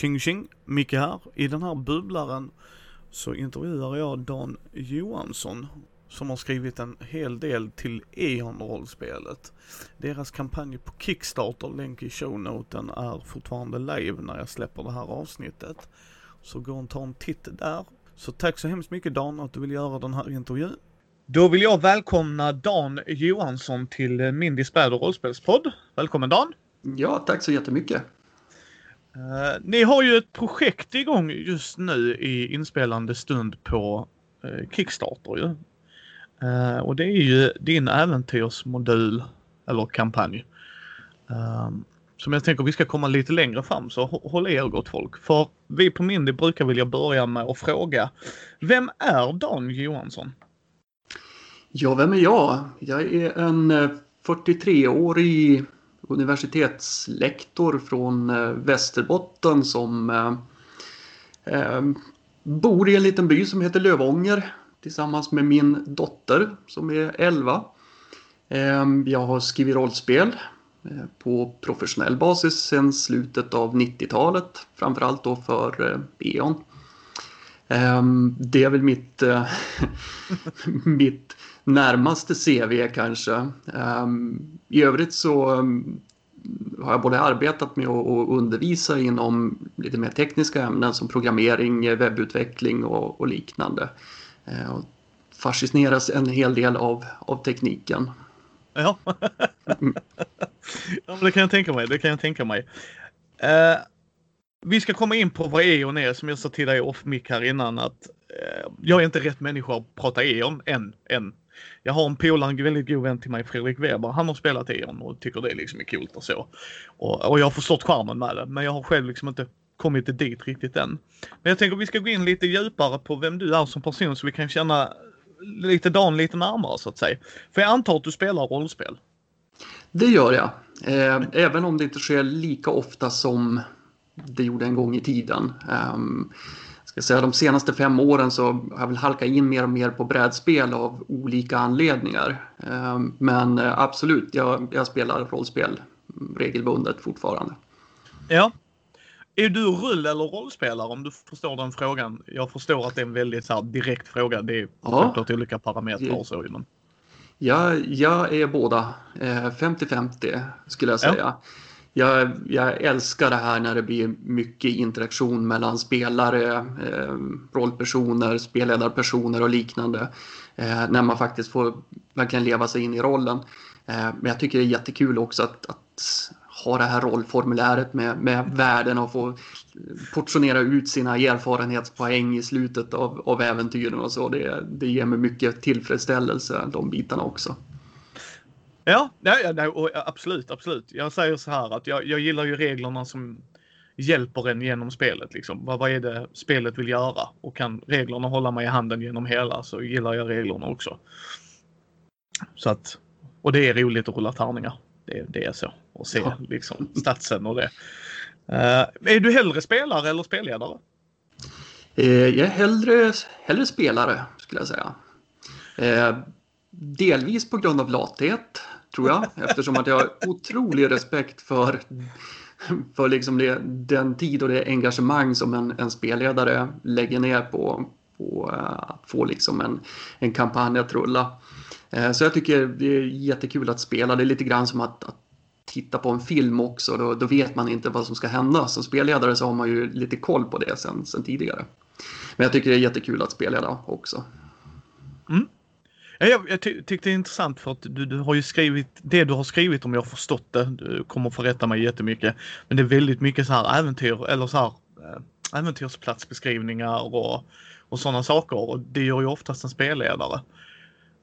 Tjing tjing, Micke här. I den här bubblaren så intervjuar jag Dan Johansson som har skrivit en hel del till E.ON-rollspelet. Deras kampanj på Kickstarter, länk i shownoten, är fortfarande live när jag släpper det här avsnittet. Så gå och ta en titt där. Så tack så hemskt mycket Dan att du vill göra den här intervjun. Då vill jag välkomna Dan Johansson till Mindy Späd och rollspelspodd. Välkommen Dan! Ja, tack så jättemycket! Uh, ni har ju ett projekt igång just nu i inspelande stund på uh, Kickstarter ju. Uh, och det är ju din äventyrsmodul eller kampanj. Ehm, som jag tänker vi ska komma lite längre fram så håll er gott folk. För vi på Mindy brukar vilja börja med att fråga. Vem är Dan Johansson? Ja, vem är jag? Jag är en 43-årig universitetslektor från eh, Västerbotten som eh, eh, bor i en liten by som heter Lövånger tillsammans med min dotter som är 11. Eh, jag har skrivit rollspel eh, på professionell basis sedan slutet av 90-talet. Framförallt då för Beon. E.ON. Det är väl mitt, mitt närmaste CV kanske. Um, I övrigt så um, har jag både arbetat med att undervisa inom lite mer tekniska ämnen som programmering, webbutveckling och, och liknande. Uh, och fascineras en hel del av, av tekniken. Ja. ja, det kan jag tänka mig. Det kan jag tänka mig. Uh, vi ska komma in på vad E.ON är som jag sa till dig off mic här innan att uh, jag är inte rätt människa att prata E.ON än. än. Jag har en polare, en väldigt god vän till mig, Fredrik Weber. Han har spelat E.ON och tycker det liksom är coolt och så. Och, och jag har förstått charmen med det, men jag har själv liksom inte kommit dit riktigt än. Men jag tänker att vi ska gå in lite djupare på vem du är som person så vi kan känna lite Dan lite närmare så att säga. För jag antar att du spelar rollspel? Det gör jag. Eh, även om det inte sker lika ofta som det gjorde en gång i tiden. Um, ska säga, de senaste fem åren så har jag väl halkat in mer och mer på brädspel av olika anledningar. Ehm, men eh, absolut, jag, jag spelar rollspel regelbundet fortfarande. Ja. Är du rull eller rollspelare om du förstår den frågan? Jag förstår att det är en väldigt så direkt fråga. Det är ja. självklart olika parametrar och så. Men... Ja, jag är båda. 50-50 eh, skulle jag säga. Ja jag, jag, älskar det här när det blir mycket interaktion mellan spelare, eh, rollpersoner, spelledarpersoner och liknande. Eh, när man faktiskt får verkligen leva sig in i rollen. Eh, men jag tycker det är jättekul också att, att ha det här rollformuläret med, med värden och få eh, portionera ut sina erfarenhetspoäng i slutet av, av äventyren och så. Det, det ger mig mycket tillfredsställelse, de bitarna också. Ja, nej, nej, absolut, absolut. Jag säger så här att jag, jag gillar ju reglerna som hjälper en genom spelet. Liksom. Vad, vad är det spelet vill göra? Och kan reglerna hålla mig i handen genom hela så gillar jag reglerna också. Så att, och det är roligt att rulla tärningar. Det, det är så. Och se ja. liksom statsen och det. Uh, är du hellre spelare eller spelledare? Uh, jag är hellre, hellre spelare skulle jag säga. Uh, delvis på grund av lathet tror jag. Eftersom att jag har otrolig respekt för, för liksom det, den tid och det engagemang som en, en spelledare lägger ner på, på eh, att få liksom en, en kampanj att rulla. Eh, så jag tycker det är jättekul att spela. Det är lite grann som att, att titta på en film också. Då, då, vet man inte vad som ska hända. Som spelledare så har man ju lite koll på det sen, sen tidigare. Men jag tycker det är jättekul att spelleda också. Mm. Jag, jag ty tyckte det är intressant för att du, du har ju skrivit det du har skrivit om jag har förstått det. Du kommer att förrätta mig jättemycket. Men det är väldigt mycket så här äventyr eller så här eh, äventyrsplatsbeskrivningar och, och sådana saker. Och det gör ju oftast en spelledare.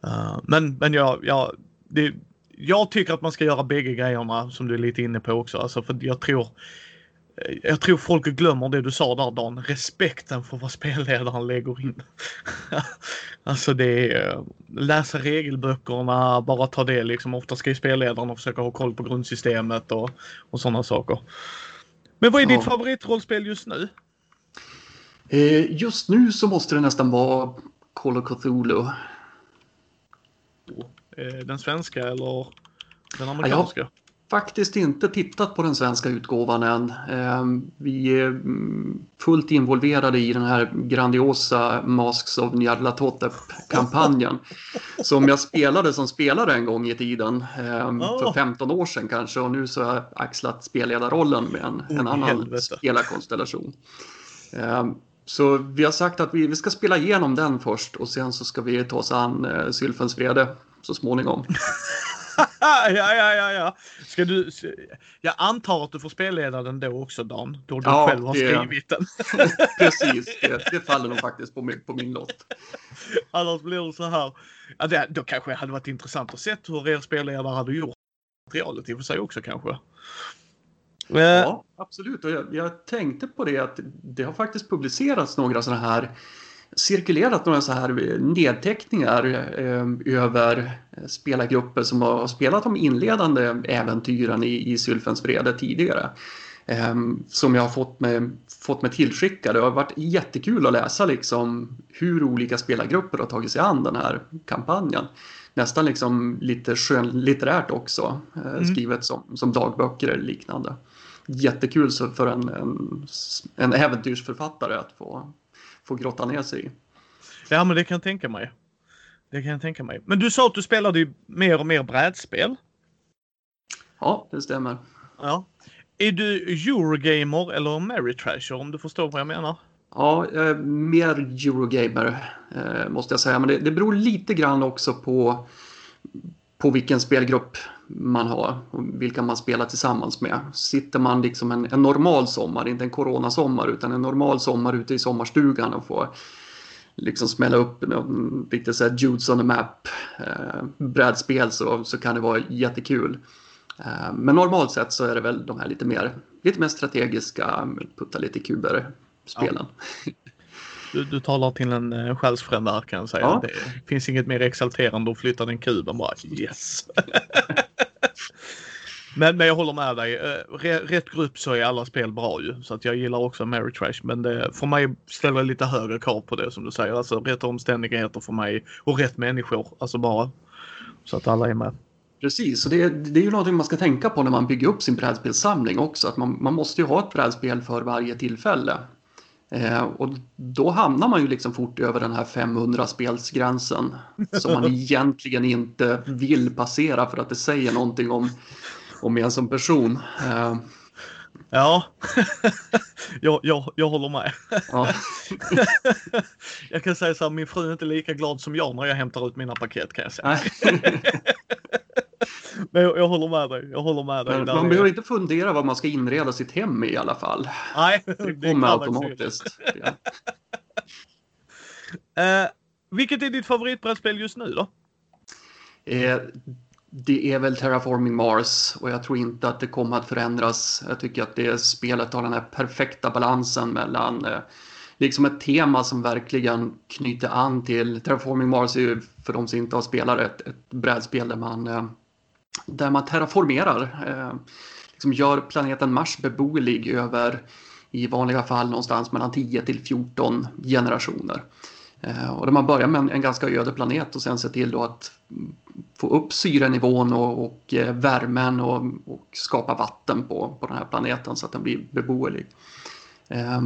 Uh, men men jag, jag, det, jag tycker att man ska göra bägge grejerna som du är lite inne på också. Alltså för jag tror jag tror folk glömmer det du sa där Dan, respekten för vad spelledaren lägger in. alltså det är läsa regelböckerna, bara ta det liksom. Ofta ska ju spelledaren försöka ha koll på grundsystemet och, och sådana saker. Men vad är ja. ditt favoritrollspel just nu? Eh, just nu så måste det nästan vara Call of Cthulhu. Eh, den svenska eller den amerikanska? Ja, faktiskt inte tittat på den svenska utgåvan än. Ehm, vi är mm, fullt involverade i den här grandiosa Masks of Nyarlathotep-kampanjen. Som jag spelade som spelare en gång i tiden, ehm, för 15 år sedan kanske. Och nu så har jag axlat spelledarrollen med en, en annan spelarkonstellation. Ehm, så vi har sagt att vi, vi ska spela igenom den först och sen så ska vi ta oss an eh, Sylfens vrede så småningom. ja, ja, ja, ja. Ska du, jag antar att du får spelleda den då också Dan, då du ja, själv har det, skrivit den. precis, det, det, faller nog faktiskt på min, på min lott. Annars blir det så här. Ja, det, då kanske det hade varit intressant att se hur er spelledare hade gjort materialet i och för sig också kanske. Ja, absolut. Och jag, jag, tänkte på det att det har faktiskt publicerats några sådana här cirkulerat några så här nedteckningar eh, över spelargrupper som har spelat de inledande äventyren i, i Sylfens vrede tidigare. Eh, som jag har fått mig, fått mig tillskickade. Det har varit jättekul att läsa liksom hur olika spelargrupper har tagit sig an den här kampanjen. Nästan liksom lite skönlitterärt också, eh, mm. skrivet som, som dagböcker eller liknande. Jättekul för en, en, en äventyrsförfattare att få få grotta ner sig i. Ja, men det kan jag tänka mig. Det kan jag tänka mig. Men du sa att du spelade ju mer och mer brädspel. Ja, det stämmer. Ja. Är du Eurogamer eller Ameritrasher om du förstår vad jag menar? Ja, eh, mer Eurogamer eh, måste jag säga. Men det, det beror lite grann också på, på vilken spelgrupp man har och vilka man spelar tillsammans med. Sitter man liksom en, en normal sommar, inte en coronasommar utan en normal sommar ute i sommarstugan och får liksom smälla upp någon riktigt så här Judes on the Map eh, brädspel så, så kan det vara jättekul. Eh, men normalt sett så är det väl de här lite mer, lite mer strategiska, putta lite kuber spelen. Ja. Du, du talar till en uh, själsfrände kan jag säga. Ja. Det finns inget mer exalterande att flytta den kuben bara yes. men, men jag håller med dig. Uh, rätt grupp så är alla spel bra ju. Så att jag gillar också Mary Trash. Men det, för mig ställer lite högre krav på det som du säger. Alltså rätt omständigheter för mig och rätt människor. Alltså bara så att alla är med. Precis, och det, det är ju någonting man ska tänka på när man bygger upp sin brädspelssamling också. Att man, man måste ju ha ett brädspel för varje tillfälle. Eh, och då hamnar man ju liksom fort över den här 500 spelsgränsen som man egentligen inte vill passera för att det säger någonting om, om en som person. Eh. Ja, jag, jag, jag håller med. Ja. jag kan säga så här, min fru är inte lika glad som jag när jag hämtar ut mina paket kan jag säga. Men jag, jag, håller med dig. Jag håller med dig. Men man behöver inte fundera vad man ska inreda sitt hem i i alla fall. Nej, det kommer automatiskt. Ja. uh, vilket är ditt favoritbrädspel just nu då? Eh, det är väl Terraforming Mars och jag tror inte att det kommer att förändras. Jag tycker att det spelet har den här perfekta balansen mellan eh, liksom ett tema som verkligen knyter an till Terraforming Mars är ju för de som inte har spelat ett, ett brädspel där man eh, där man terraformerar, eh, liksom gör planeten Mars beboelig över i vanliga fall någonstans mellan 10 till 14 generationer. Eh, och där man börjar med en, en, ganska öde planet och sen ser till då att få upp syrenivån och, och eh, värmen och, och, skapa vatten på, på den här planeten så att den blir beboelig. Eh,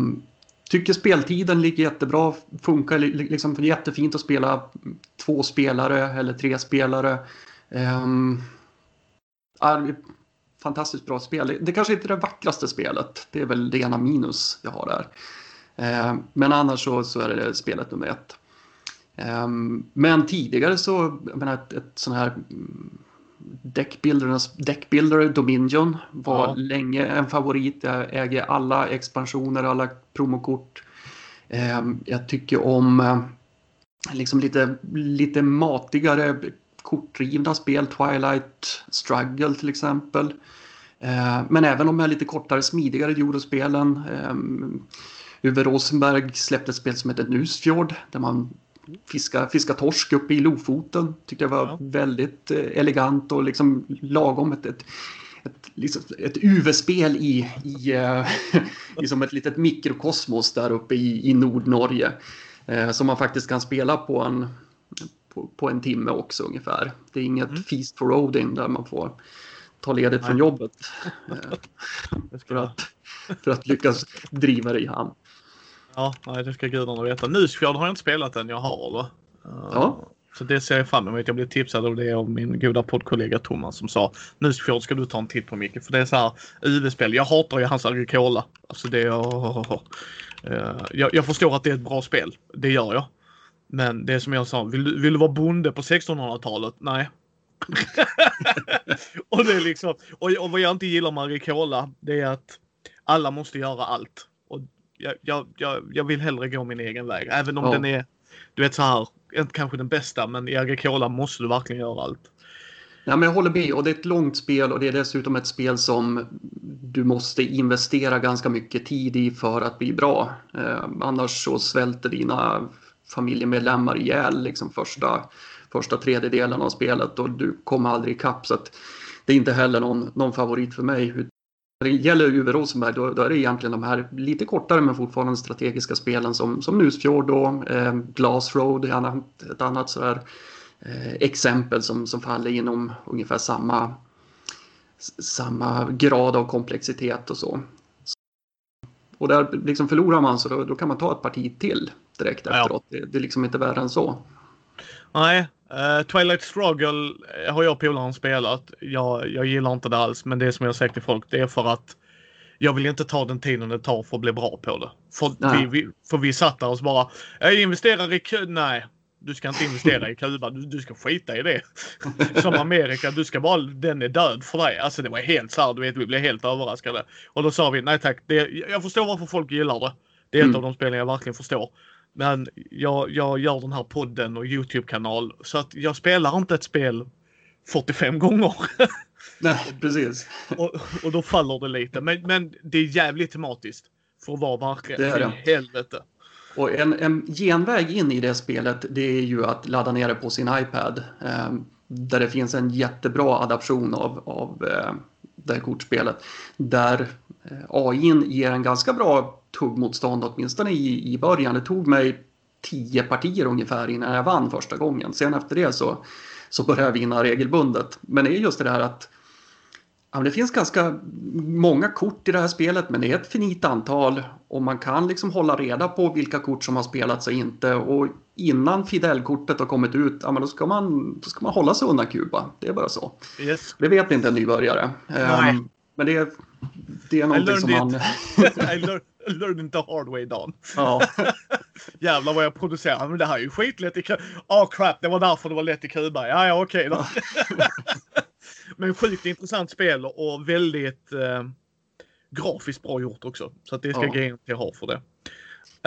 tycker speltiden ligger jättebra, funkar liksom jättefint att spela två spelare eller tre spelare. Eh, um, är, fantastiskt bra spel. Det kanske inte är det vackraste spelet. Det är väl det ena minus jag har där. Eh, men annars så, så är det spelet nummer ett. Eh, men tidigare så, jag menar ett, ett sån här Deckbuildernas Deckbuilder Dominion var ja. länge en favorit. Jag äger alla expansioner, alla promokort. Eh, jag tycker om liksom lite, lite matigare kortdrivna spel, Twilight Struggle till exempel. Eh, men även de här lite kortare, smidigare Eurospelen. Eh, Uwe Rosenberg släppte ett spel som heter Nusfjord där man fiskar, fiskar torsk uppe i Lofoten. Tyckte jag var ja. väldigt eh, elegant och liksom lagom. Ett, ett, ett, liksom, ett UV-spel i, i, i som ett litet mikrokosmos där uppe i, i Nordnorge. som man faktiskt kan spela på en på, på, en timme också ungefär. Det är inget mm. Feast for Odin där man får ta ledigt från jobbet. Eh, för, att, för att lyckas driva det i hamn. Ja, nej, det ska gudarna veta. Nusfjord har jag inte spelat än, jag har va? Ja. Så det ser jag fram emot. Jag blev tipsad av det av min goda poddkollega Thomas som sa Nusfjord ska du ta en titt på Micke. För det är så här UV-spel. Jag hatar ju hans Agricola. Alltså det är... Oh, jag, jag förstår att det är ett bra spel. Det gör jag. Men det är som jag sa, vill du, vill du vara bonde på 1600-talet? Nej. och det är liksom, och, och vad jag inte gillar med Agricola, det är att alla måste göra allt. Jag, jag, jag, vill hellre gå min egen väg. Även om Ja. den är, du vet så här, inte kanske den bästa, men i Agricola måste du verkligen göra allt. Ja, men jag håller med och det är ett långt spel och det är dessutom ett spel som du måste investera ganska mycket tid i för att bli bra. Eh, annars så svälter dina familjemedlemmar ihjäl liksom första, första tredjedelen av spelet och du kommer aldrig ikapp. Så det är inte heller någon, någon favorit för mig. När det gäller Uwe Rosenberg då, då är det egentligen de här lite kortare men fortfarande strategiska spelen som, som Nusfjord och eh, Glass Road, ett annat, ett annat sådär eh, exempel som, som faller inom ungefär samma, samma grad av komplexitet och så. Och där liksom förlorar man så då, då kan man ta ett parti till direkt Ja. efteråt. Det, det är liksom inte värre än så. Nej, eh, Twilight Struggle har jag och polaren spelat. Jag, jag gillar inte det alls, men det som jag sagt till folk, det är för att jag vill inte ta den tiden det tar för att bli bra på det. För, vi, vi, för vi satt där och så bara, jag investerar i Kuba. Nej, du ska inte investera i Kuba. Du, du ska skita i det. Som Amerika, du ska bara, den är död för dig. Alltså det var helt så här, du vet, vi blev helt överraskade. Och då sa vi, nej tack, det, jag förstår varför folk gillar det. Det är ett Mm. av de spelen jag verkligen förstår. Men jag, jag gör den här podden och Youtube-kanal så att jag spelar inte ett spel 45 gånger. Nej, precis. och, och då faller det lite. Men, men det är jävligt tematiskt. För att vara verkligen. Det är det. Helvete. Och en, en genväg in i det spelet det är ju att ladda ner det på sin iPad. Eh, där det finns en jättebra adaption av, av eh, det här kortspelet. Där eh, AI ger en ganska bra tuggmotstånd åtminstone i, i början. Det tog mig tio partier ungefär innan jag vann första gången. Sen efter det så, så började jag vinna regelbundet. Men det är just det där att Ja, det finns ganska många kort i det här spelet men det är ett finit antal och man kan liksom hålla reda på vilka kort som har spelats och inte och innan Fidel-kortet har kommit ut, ja, men då, ska man, då ska man hålla sig undan Kuba. Det är bara så. Yes. Det vet inte en nybörjare. Nej. Ehm, men det är, det är någonting som man... learned I learned, It the hard way Dan. ja, Jävlar vad jag producerar. Men det här är ju skitlätt i Kuba. Åh oh, crap, det var därför det var lätt i Kuba. Ja, ja okej då. Men sjukt intressant spel och väldigt eh, grafiskt bra gjort också. Så att det ska Ja. till ha för det.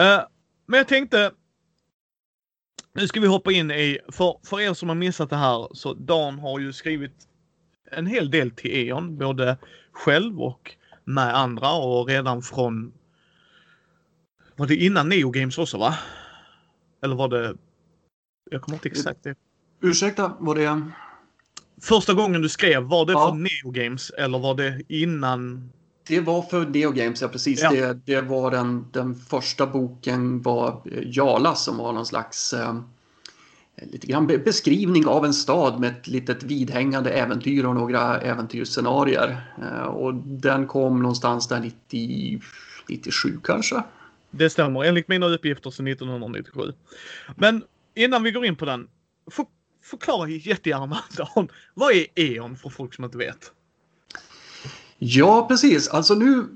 Eh, men jag tänkte. Nu ska vi hoppa in i, för, för er som har missat det här, så Dan har ju skrivit en hel del till E.ON, både själv och med andra och redan från var det innan Neo Games också va? Eller var det? Jag kommer inte exakt det. ursäkta, var det... Första gången du skrev, var det Ja. för Neo Games eller var det innan? Det var för Neo Games, ja precis. Ja. Det, det var den, den första boken var eh, Jala som var någon slags eh, lite grann be- beskrivning av en stad med ett litet vidhängande äventyr och några äventyrsscenarier. Eh, och den kom någonstans där 90, 97 kanske. Det stämmer, enligt mina uppgifter sedan 1997. Men innan vi går in på den, för, förklara jättegärna Dan, vad är E.ON för folk som inte vet? Ja, precis. Alltså nu,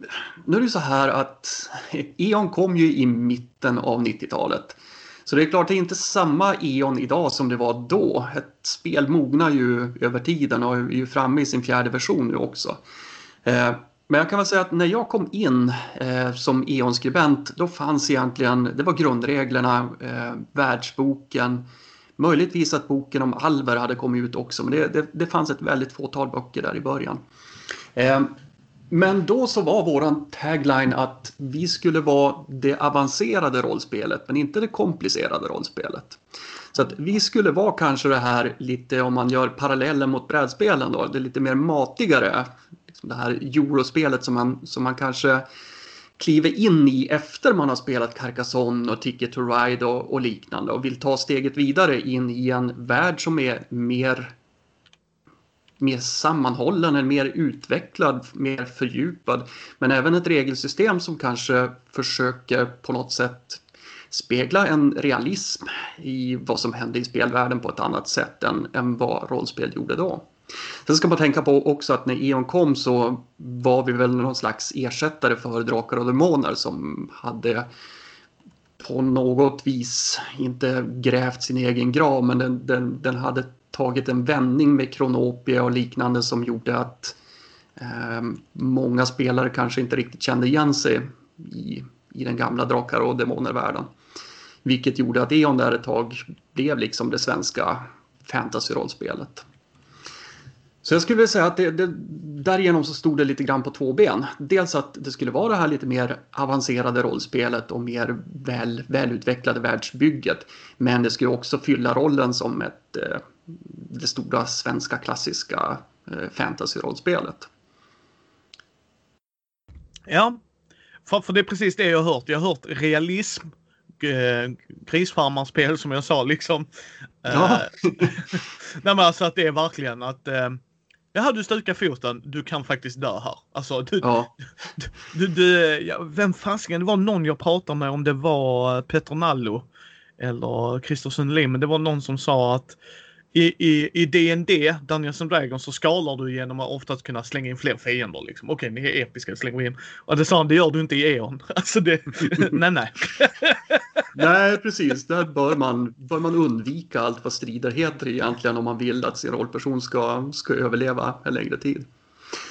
nu är det så här att E.ON kom ju i mitten av 90-talet. Så det är klart, det är inte samma E.ON idag som det var då. Ett spel mognar ju över tiden och är ju framme i sin fjärde version nu också. Eh, men jag kan väl säga att när jag kom in eh, som E.ON-skribent, då fanns egentligen, det var grundreglerna, eh, världsboken, möjligtvis att boken om Alver hade kommit ut också, men det, det, det fanns ett väldigt fåtal böcker där i början. Eh, Men då så var våran tagline att vi skulle vara det avancerade rollspelet men inte det komplicerade rollspelet. Så att vi skulle vara kanske det här lite om man gör parallellen mot brädspelen då, det lite mer matigare. Liksom det här eurospelet som man, som man kanske kliver in i efter man har spelat Carcassonne och Ticket to Ride och, och liknande och vill ta steget vidare in i en värld som är mer mer sammanhållen, en mer utvecklad, mer fördjupad. Men även ett regelsystem som kanske försöker på något sätt spegla en realism i vad som hände i spelvärlden på ett annat sätt än, än vad rollspel gjorde då. Sen ska man tänka på också att när E.ON kom så var vi väl någon slags ersättare för Drakar och Demoner som hade på något vis inte grävt sin egen grav men den, den, den hade tagit en vändning med Kronopia och liknande som gjorde att eh, många spelare kanske inte riktigt kände igen sig i, i den gamla Drakar och Demoner-världen. Vilket gjorde att E.ON där ett tag blev liksom det svenska fantasy-rollspelet. Så jag skulle vilja säga att det, det, därigenom så stod det lite grann på två ben. Dels att det skulle vara det här lite mer avancerade rollspelet och mer väl, välutvecklade världsbygget. Men det skulle också fylla rollen som ett, eh, det stora svenska klassiska eh, fantasy-rollspelet. Ja, för, för det är precis det jag har hört. Jag har hört realism, eh, grisfarmarspel som jag sa liksom. Ja. Nej men alltså att det är verkligen att eh, Jaha, du stukar foten. Du kan faktiskt dö här. Alltså, du, ja. du, du, ja, vem fasiken, det var någon jag pratade med om det var Peter Nallo eller Christer Sundlin, men det var någon som sa att i, i, i D&D, Dungeons and Dragons, så skalar du genom att oftast kunna slänga in fler fiender. Liksom. Okej, ni är episka, slänger vi in. Och det sa han, det gör du inte i E.ON. Alltså det, nej nej nej, precis. Där bör man, bör man undvika allt vad strider heter egentligen om man vill att sin rollperson ska, ska överleva en längre tid.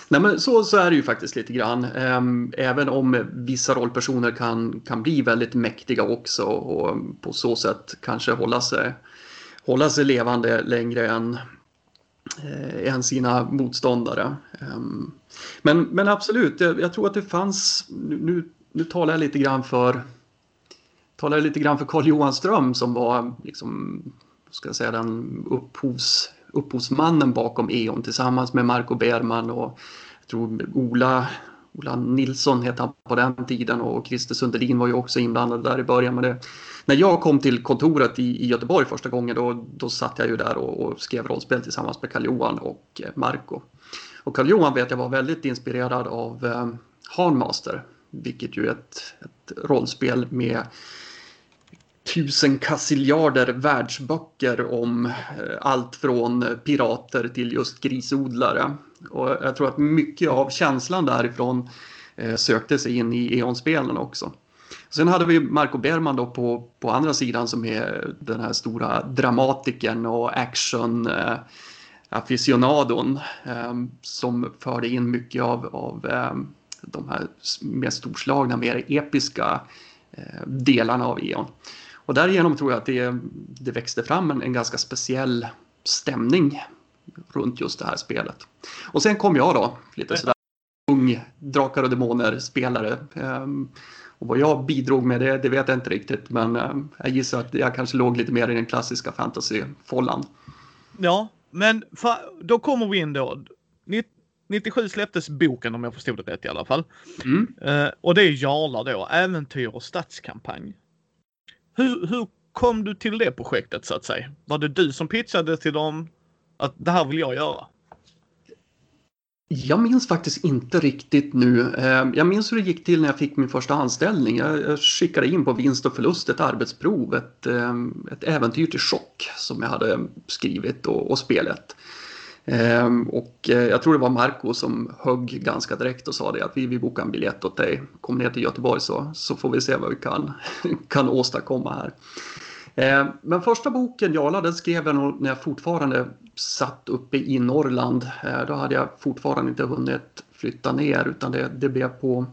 Nej, men så, så är det ju faktiskt lite grann. Ehm, även om vissa rollpersoner kan, kan bli väldigt mäktiga också och på så sätt kanske hålla sig hålla sig levande längre än, eh, än sina motståndare. Ehm, men, men absolut, jag, jag, tror att det fanns, nu, nu talar jag lite grann för talar lite grann för Carl Johan Ström som var liksom, ska jag säga, den upphovs, upphovsmannen bakom E.ON tillsammans med Marco Berman och jag tror Ola Ola Nilsson hette han på den tiden och Christer Sundelin var ju också inblandad där i början. Men det, när jag kom till kontoret i, i Göteborg första gången då, då satt jag ju där och, och skrev rollspel tillsammans med Carl Johan och eh, Marco. Och Carl Johan vet jag var väldigt inspirerad av eh, Hanmaster, vilket ju är ett, ett rollspel med tusen kassiljarder världsböcker om eh, allt från pirater till just grisodlare. Och jag tror att mycket av känslan därifrån eh, sökte sig in i E.ON-spelen också. Sen hade vi Marco Berman då på, på andra sidan som är den här stora dramatikern och action eh, aficionadon eh, som förde in mycket av, av eh, de här mer storslagna, mer episka eh, delarna av E.ON. Och därigenom tror jag att det, det växte fram en, en ganska speciell stämning runt just det här spelet. Och sen kom jag då, lite sådär ung Drakar och Demoner-spelare. Ehm, och vad jag bidrog med det, det vet jag inte riktigt, men ehm, jag gissar att jag kanske låg lite mer i den klassiska fantasy-fållan. Ja, men då kommer vi in då. 97 släpptes boken om jag förstod det rätt i alla fall. Mm. Uh, och det är Jarla då, äventyr och stadskampanj. Hur, hur kom du till det projektet så att säga? Var det du som pitchade till dem att det här vill jag göra? Jag minns faktiskt inte riktigt nu. Eh, jag minns hur det gick till när jag fick min första anställning. Jag skickade in på vinst och förlust ett arbetsprov, ett, eh, ett äventyr till chock som jag hade skrivit och, och spelet. Ehm, och eh, jag tror det var Marco som högg ganska direkt och sa det att vi, vill bokar en biljett åt dig. Kom ner till Göteborg så, så får vi se vad vi kan, kan åstadkomma här. Ehm, men första boken, Jala, den skrev jag nog när jag fortfarande satt uppe i Norrland. Ehm, då hade jag fortfarande inte hunnit flytta ner utan det, det blev på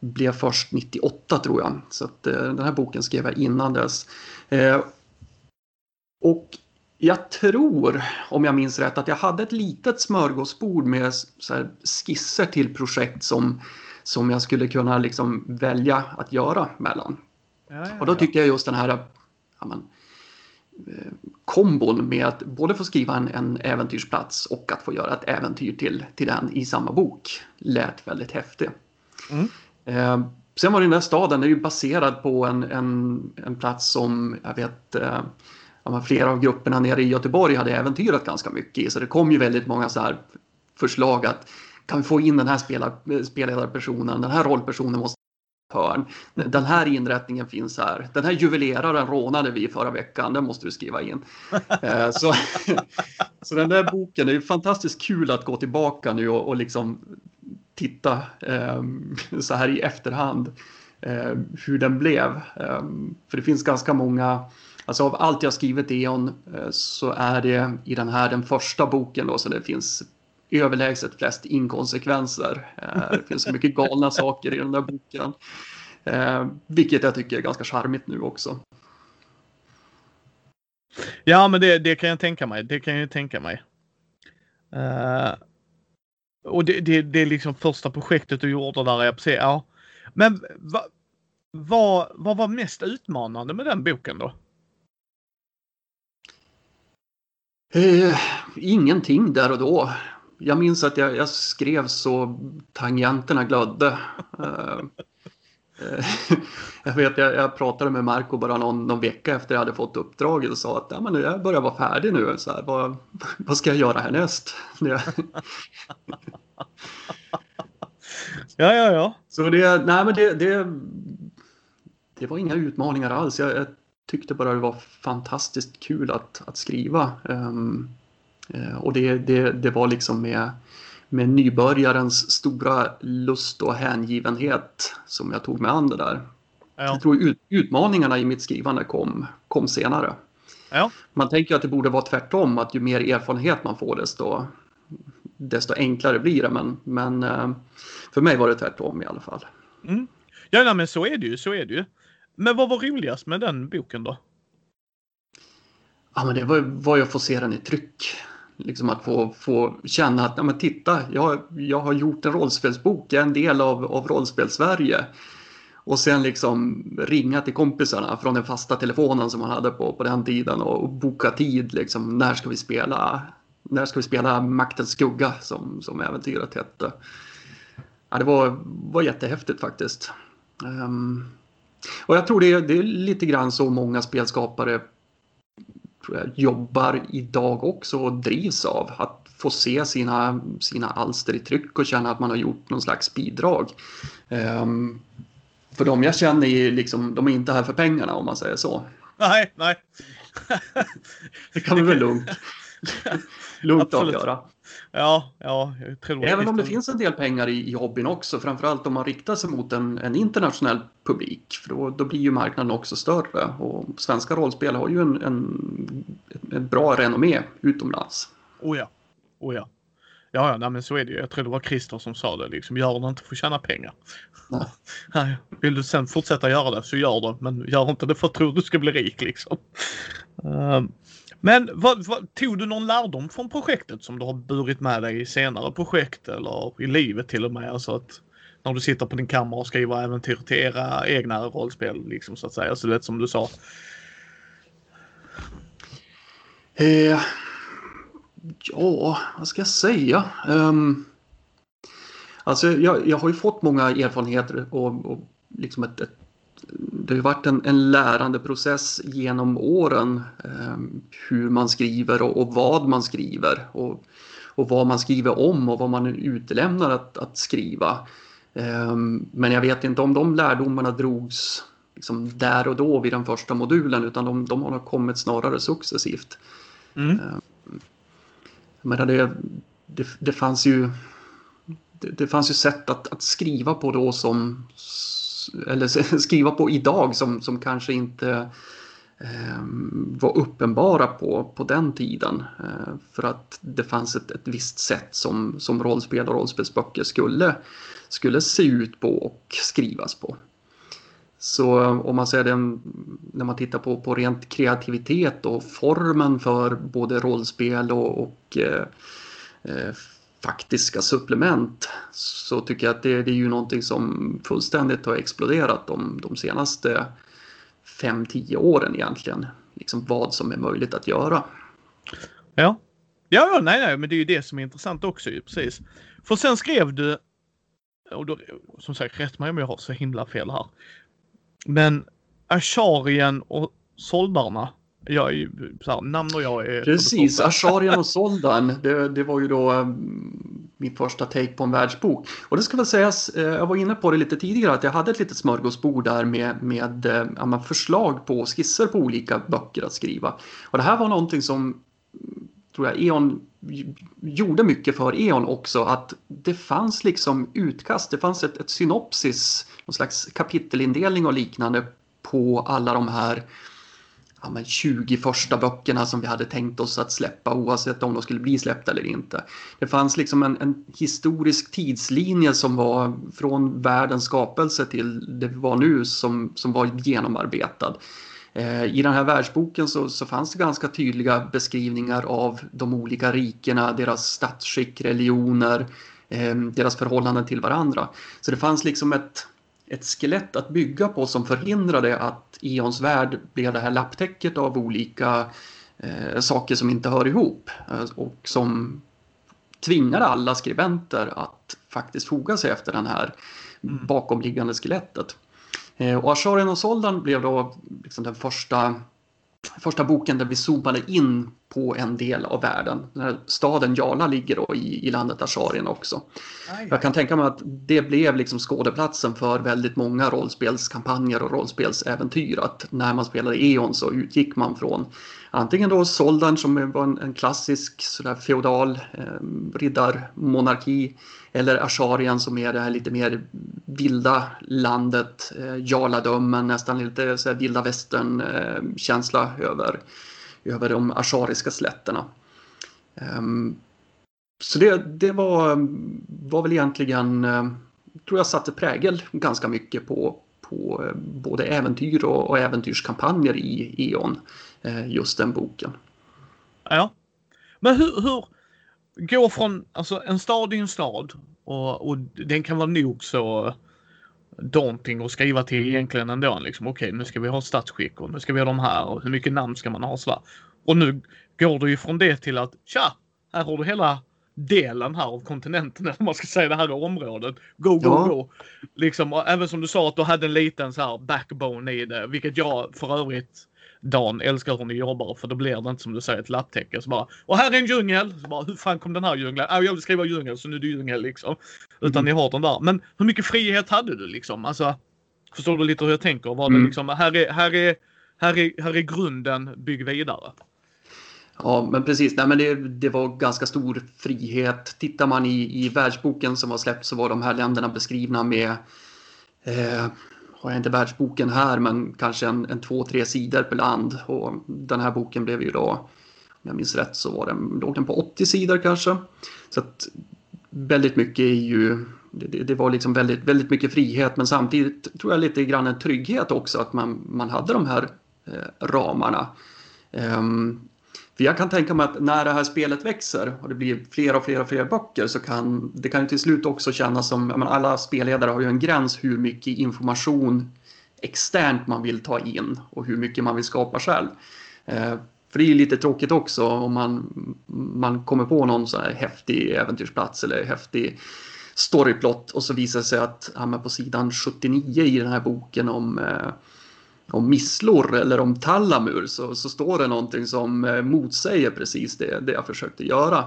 blev först 98 tror jag. Så att, eh, den här boken skrev jag innan dess. Ehm, och jag tror, om jag minns rätt, att jag hade ett litet smörgåsbord med skisser till projekt som, som jag skulle kunna liksom välja att göra mellan. Ja, ja, och då tyckte jag just den här men, eh, kombon med att både få skriva en, en äventyrsplats och att få göra ett äventyr till, till den i samma bok lät väldigt häftig. Mm. Eh, sen var den där staden är ju baserad på en, en, en plats som jag vet eh, ja, flera av grupperna nere i Göteborg hade äventyrat ganska mycket i. Så det kom ju väldigt många så här förslag att kan vi få in den här spelledarpersonen, den här rollpersonen måste hörn. Den här inrättningen finns här. Den här juveleraren rånade vi förra veckan. Den måste du skriva in. Eh, så, så den där boken är ju fantastiskt kul att gå tillbaka nu och, och liksom titta eh, så här i efterhand eh, hur den blev. Eh, för det finns ganska många Alltså av allt jag skrivit i Eon eh, så är det i den här den första boken då så det finns överlägset flest inkonsekvenser. Eh, det finns så mycket galna saker i den där boken. Eh, vilket jag tycker är ganska charmigt nu också. Ja, men det, det kan jag tänka mig. Det kan jag tänka mig. Uh, och det, det, det är liksom första projektet du gjorde där, jag precis, ja. Men vad va, va var mest utmanande med den boken då? Eh, ingenting där och då jag minns att jag, jag skrev så tangenterna glödde. Eh, eh, jag vet, jag, jag, pratade med Marco bara någon, någon vecka efter jag hade fått uppdraget och sa att ja, men jag börjar vara färdig nu. Så här, vad, vad ska jag göra härnäst? ja, ja, ja. Så det, nej, men det, det, det var inga utmaningar alls. Jag, tyckte bara det var fantastiskt kul att, att skriva. Um, och det, det, det var liksom med, med nybörjarens stora lust och hängivenhet som jag tog mig an det där. Ja. Jag tror ut, utmaningarna i mitt skrivande kom, kom senare. Ja. Man tänker att det borde vara tvärtom, att ju mer erfarenhet man får desto, desto enklare blir det. Men, men eh, för mig var det tvärtom i alla fall. Mm. Ja, nej, men så är det ju. Så är det ju. Men vad var roligast med den boken då? Ja, men det var, var ju att få se den i tryck. Liksom att få, få känna att, ja men titta, jag, jag har gjort en rollspelsbok, jag är en del av, av rollspel-Sverige. Och sen liksom ringa till kompisarna från den fasta telefonen som man hade på, på den tiden och, och boka tid. Liksom, när ska vi spela? När ska vi spela Maktens skugga som, som äventyret hette? Ja, det var, var jättehäftigt faktiskt. Um, och jag tror det, det är lite grann så många spelskapare jag, jobbar idag också och drivs av. Att få se sina, sina alster i tryck och känna att man har gjort någon slags bidrag. Um, för de jag känner är liksom, de är inte här för pengarna om man säger så. Nej, nej. det kan vi väl lugnt, lugnt avgöra. Ja, ja, Även om det finns en del pengar i, i hobbyn också, framförallt om man riktar sig mot en, en internationell publik. För då, då, blir ju marknaden också större och svenska rollspel har ju en, en, ett bra renommé utomlands. Oh ja, oh ja. Ja, ja nej, men så är det ju. Jag tror det var Christer som sa det. Liksom, gör det inte för att tjäna pengar. Nej. Vill du sen fortsätta göra det så gör det. Men gör inte det för att tro att du ska bli rik liksom. Um, men vad, vad, tog du någon lärdom från projektet som du har burit med dig i senare projekt eller i livet till och med? Alltså att när du sitter på din kammare och skriver äventyr till era egna rollspel liksom så att säga. Alltså, så det som du sa. Eh, ja, vad ska jag säga? Um, alltså jag, jag har ju fått många erfarenheter och, och liksom ett, ett det har varit en, en lärandeprocess genom åren eh, hur man skriver och, och, vad man skriver och, och vad man skriver om och vad man utelämnar att, att skriva. Eh, men jag vet inte om de lärdomarna drogs liksom där och då vid den första modulen utan de, de har kommit snarare successivt. Mm. Eh, men det, det, det fanns ju det, det fanns ju sätt att, att skriva på då som eller skriva på idag som, som kanske inte eh, var uppenbara på, på den tiden. Eh, för att det fanns ett, ett visst sätt som, som rollspel och rollspelsböcker skulle, skulle se ut på och skrivas på. Så eh, om man säger den, när man tittar på, på rent kreativitet och formen för både rollspel och, och eh, eh faktiska supplement så tycker jag att det, det är ju någonting som fullständigt har exploderat de, de senaste 5-10 åren egentligen. Liksom vad som är möjligt att göra. Ja. Ja, ja, nej, nej, men det är ju det som är intressant också ju, precis. För sen skrev du, och då, som sagt, rätt mig om jag har så himla fel här. Men Asharien och Soldarna, jag är så här, namn och jag är... Precis, Asharian och Soldan. Det, det var ju då um, min första take på en världsbok. Och det ska väl sägas, eh, jag var inne på det lite tidigare, att jag hade ett litet smörgåsbord där med, med eh, förslag på skisser på olika böcker att skriva. Och det här var någonting som tror jag E.ON gjorde mycket för E.ON också att det fanns liksom utkast, det fanns ett, ett synopsis, någon slags kapitelindelning och liknande på alla de här ja, men 20 första böckerna som vi hade tänkt oss att släppa oavsett om de skulle bli släppta eller inte. Det fanns liksom en, en historisk tidslinje som var från världens skapelse till det vi var nu som, som var genomarbetad. Eh, I den här världsboken så, så, fanns det ganska tydliga beskrivningar av de olika rikena, deras statsskick, religioner, eh, deras förhållanden till varandra. Så det fanns liksom ett, ett skelett att bygga på som förhindrade att Eons värld blev det här lapptäcket av olika eh, saker som inte hör ihop eh, och som tvingade alla skribenter att faktiskt foga sig efter den här mm. bakomliggande skelettet. Eh, och Asharian och Soldan blev då liksom den första, första boken där vi zoomade in på en del av världen. Den här staden Jala ligger då i, i landet Asharien också. Aj. Jag kan tänka mig att det blev liksom skådeplatsen för väldigt många rollspelskampanjer och rollspelsäventyr. Att när man spelade E.ON så utgick man från antingen då Soldan som var en, en klassisk sådär feodal eh, riddarmonarki eller Asharien som är det här lite mer vilda landet, eh, Jaladömen, nästan lite så här vilda västern eh, känsla över över de ashariska slätterna. Ehm, så det, det var, var väl egentligen, eh, tror jag satte prägel ganska mycket på, på eh, både äventyr och, och äventyrskampanjer i E.ON, eh, just den boken. Ja. Men hur, hur gå från, alltså en stad i en stad och, och den kan vara nog så daunting att skriva till egentligen ändå. Liksom, Okej, okay, nu ska vi ha statsskick och nu ska vi ha de här och hur mycket namn ska man ha? Så och nu går du ju från det till att tja, här har du hela delen här av kontinenten, eller man ska säga det här området. Go, go, ja. go! Liksom, även som du sa att du hade en liten så här backbone i det, vilket jag för övrigt Dan älskar hur ni jobbar för då blir det inte som du säger ett lapptäcke. Så bara, och här är en djungel! Så bara, hur fan kom den här djungeln? Äh, jag vill skriva djungel så nu är det djungel liksom. Utan mm. ni har den där. Men hur mycket frihet hade du liksom? Alltså, förstår du lite hur jag tänker? Var det mm. liksom, här är, här är, här är, här är grunden, bygg vidare. Ja, men precis. Nej, men det, det var ganska stor frihet. Tittar man i, i världsboken som var släppt så var de här länderna beskrivna med eh, har jag inte världsboken här, men kanske en, en två, tre sidor per land. Och den här boken blev ju då, om jag minns rätt, så var den, låg den på 80 sidor kanske. Så att väldigt mycket är ju, det, det, var liksom väldigt, väldigt mycket frihet, men samtidigt tror jag lite grann en trygghet också att man, man hade de här eh, ramarna. Um, för jag kan tänka mig att när det här spelet växer och det blir fler och fler och fler böcker så kan det kan ju till slut också kännas som, menar, alla spelledare har ju en gräns hur mycket information externt man vill ta in och hur mycket man vill skapa själv. Eh, för det är ju lite tråkigt också om man, man kommer på någon så här häftig äventyrsplats eller häftig storyplot och så visar det sig att ja, på sidan 79 i den här boken om eh, om misslor eller om Tallamur så, så står det någonting som eh, motsäger precis det, det jag försökte göra.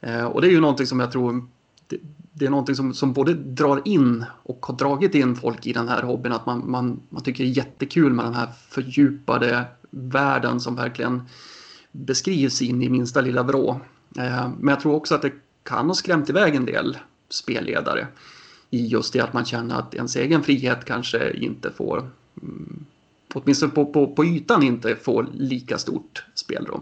Eh, och det är ju någonting som jag tror det, det är någonting som, som både drar in och har dragit in folk i den här hobbyn. Att man, man, man tycker det är jättekul med den här fördjupade världen som verkligen beskrivs in i minsta lilla vrå. Eh, men jag tror också att det kan ha skrämt iväg en del spelledare i just det att man känner att ens egen frihet kanske inte får mm, åtminstone på, på, på ytan inte får lika stort spelrum.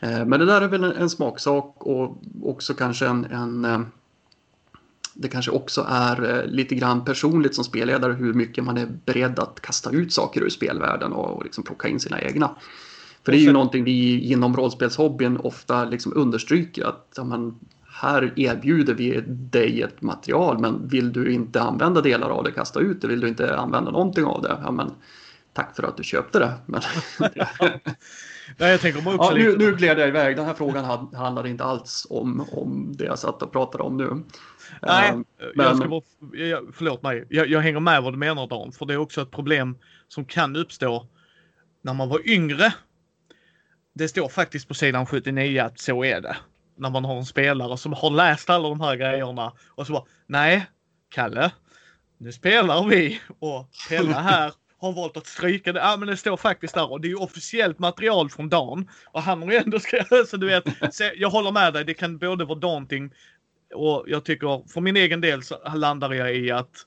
Eh, men det där är väl en, en smaksak och också kanske en, en eh, det kanske också är eh, lite grann personligt som spelledare hur mycket man är beredd att kasta ut saker ur spelvärlden och, och liksom plocka in sina egna. För det är ju någonting vi inom rollspelshobbyn ofta liksom understryker att ja, man, här erbjuder vi dig ett material men vill du inte använda delar av det, kasta ut det, vill du inte använda någonting av det, ja, men tack för att du köpte det. Men... Nej, jag tänker också ja, nu, nu gled jag iväg. Den här frågan handlade inte alls om, om det jag satt och pratade om nu. Nej, uh, men... jag ska bara, jag, förlåt mig. Jag, jag hänger med vad du menar Dan, för det är också ett problem som kan uppstå när man var yngre det står faktiskt på sidan 79 att så är det. När man har en spelare som har läst alla de här grejerna och så bara nej, Kalle, nu spelar vi och Pelle här har valt att stryka det. Ja, men det står faktiskt där och det är officiellt material från Dan och han har ju ändå skrivit så du vet. Så jag håller med dig. Det kan både vara daunting och jag tycker för min egen del så landar jag i att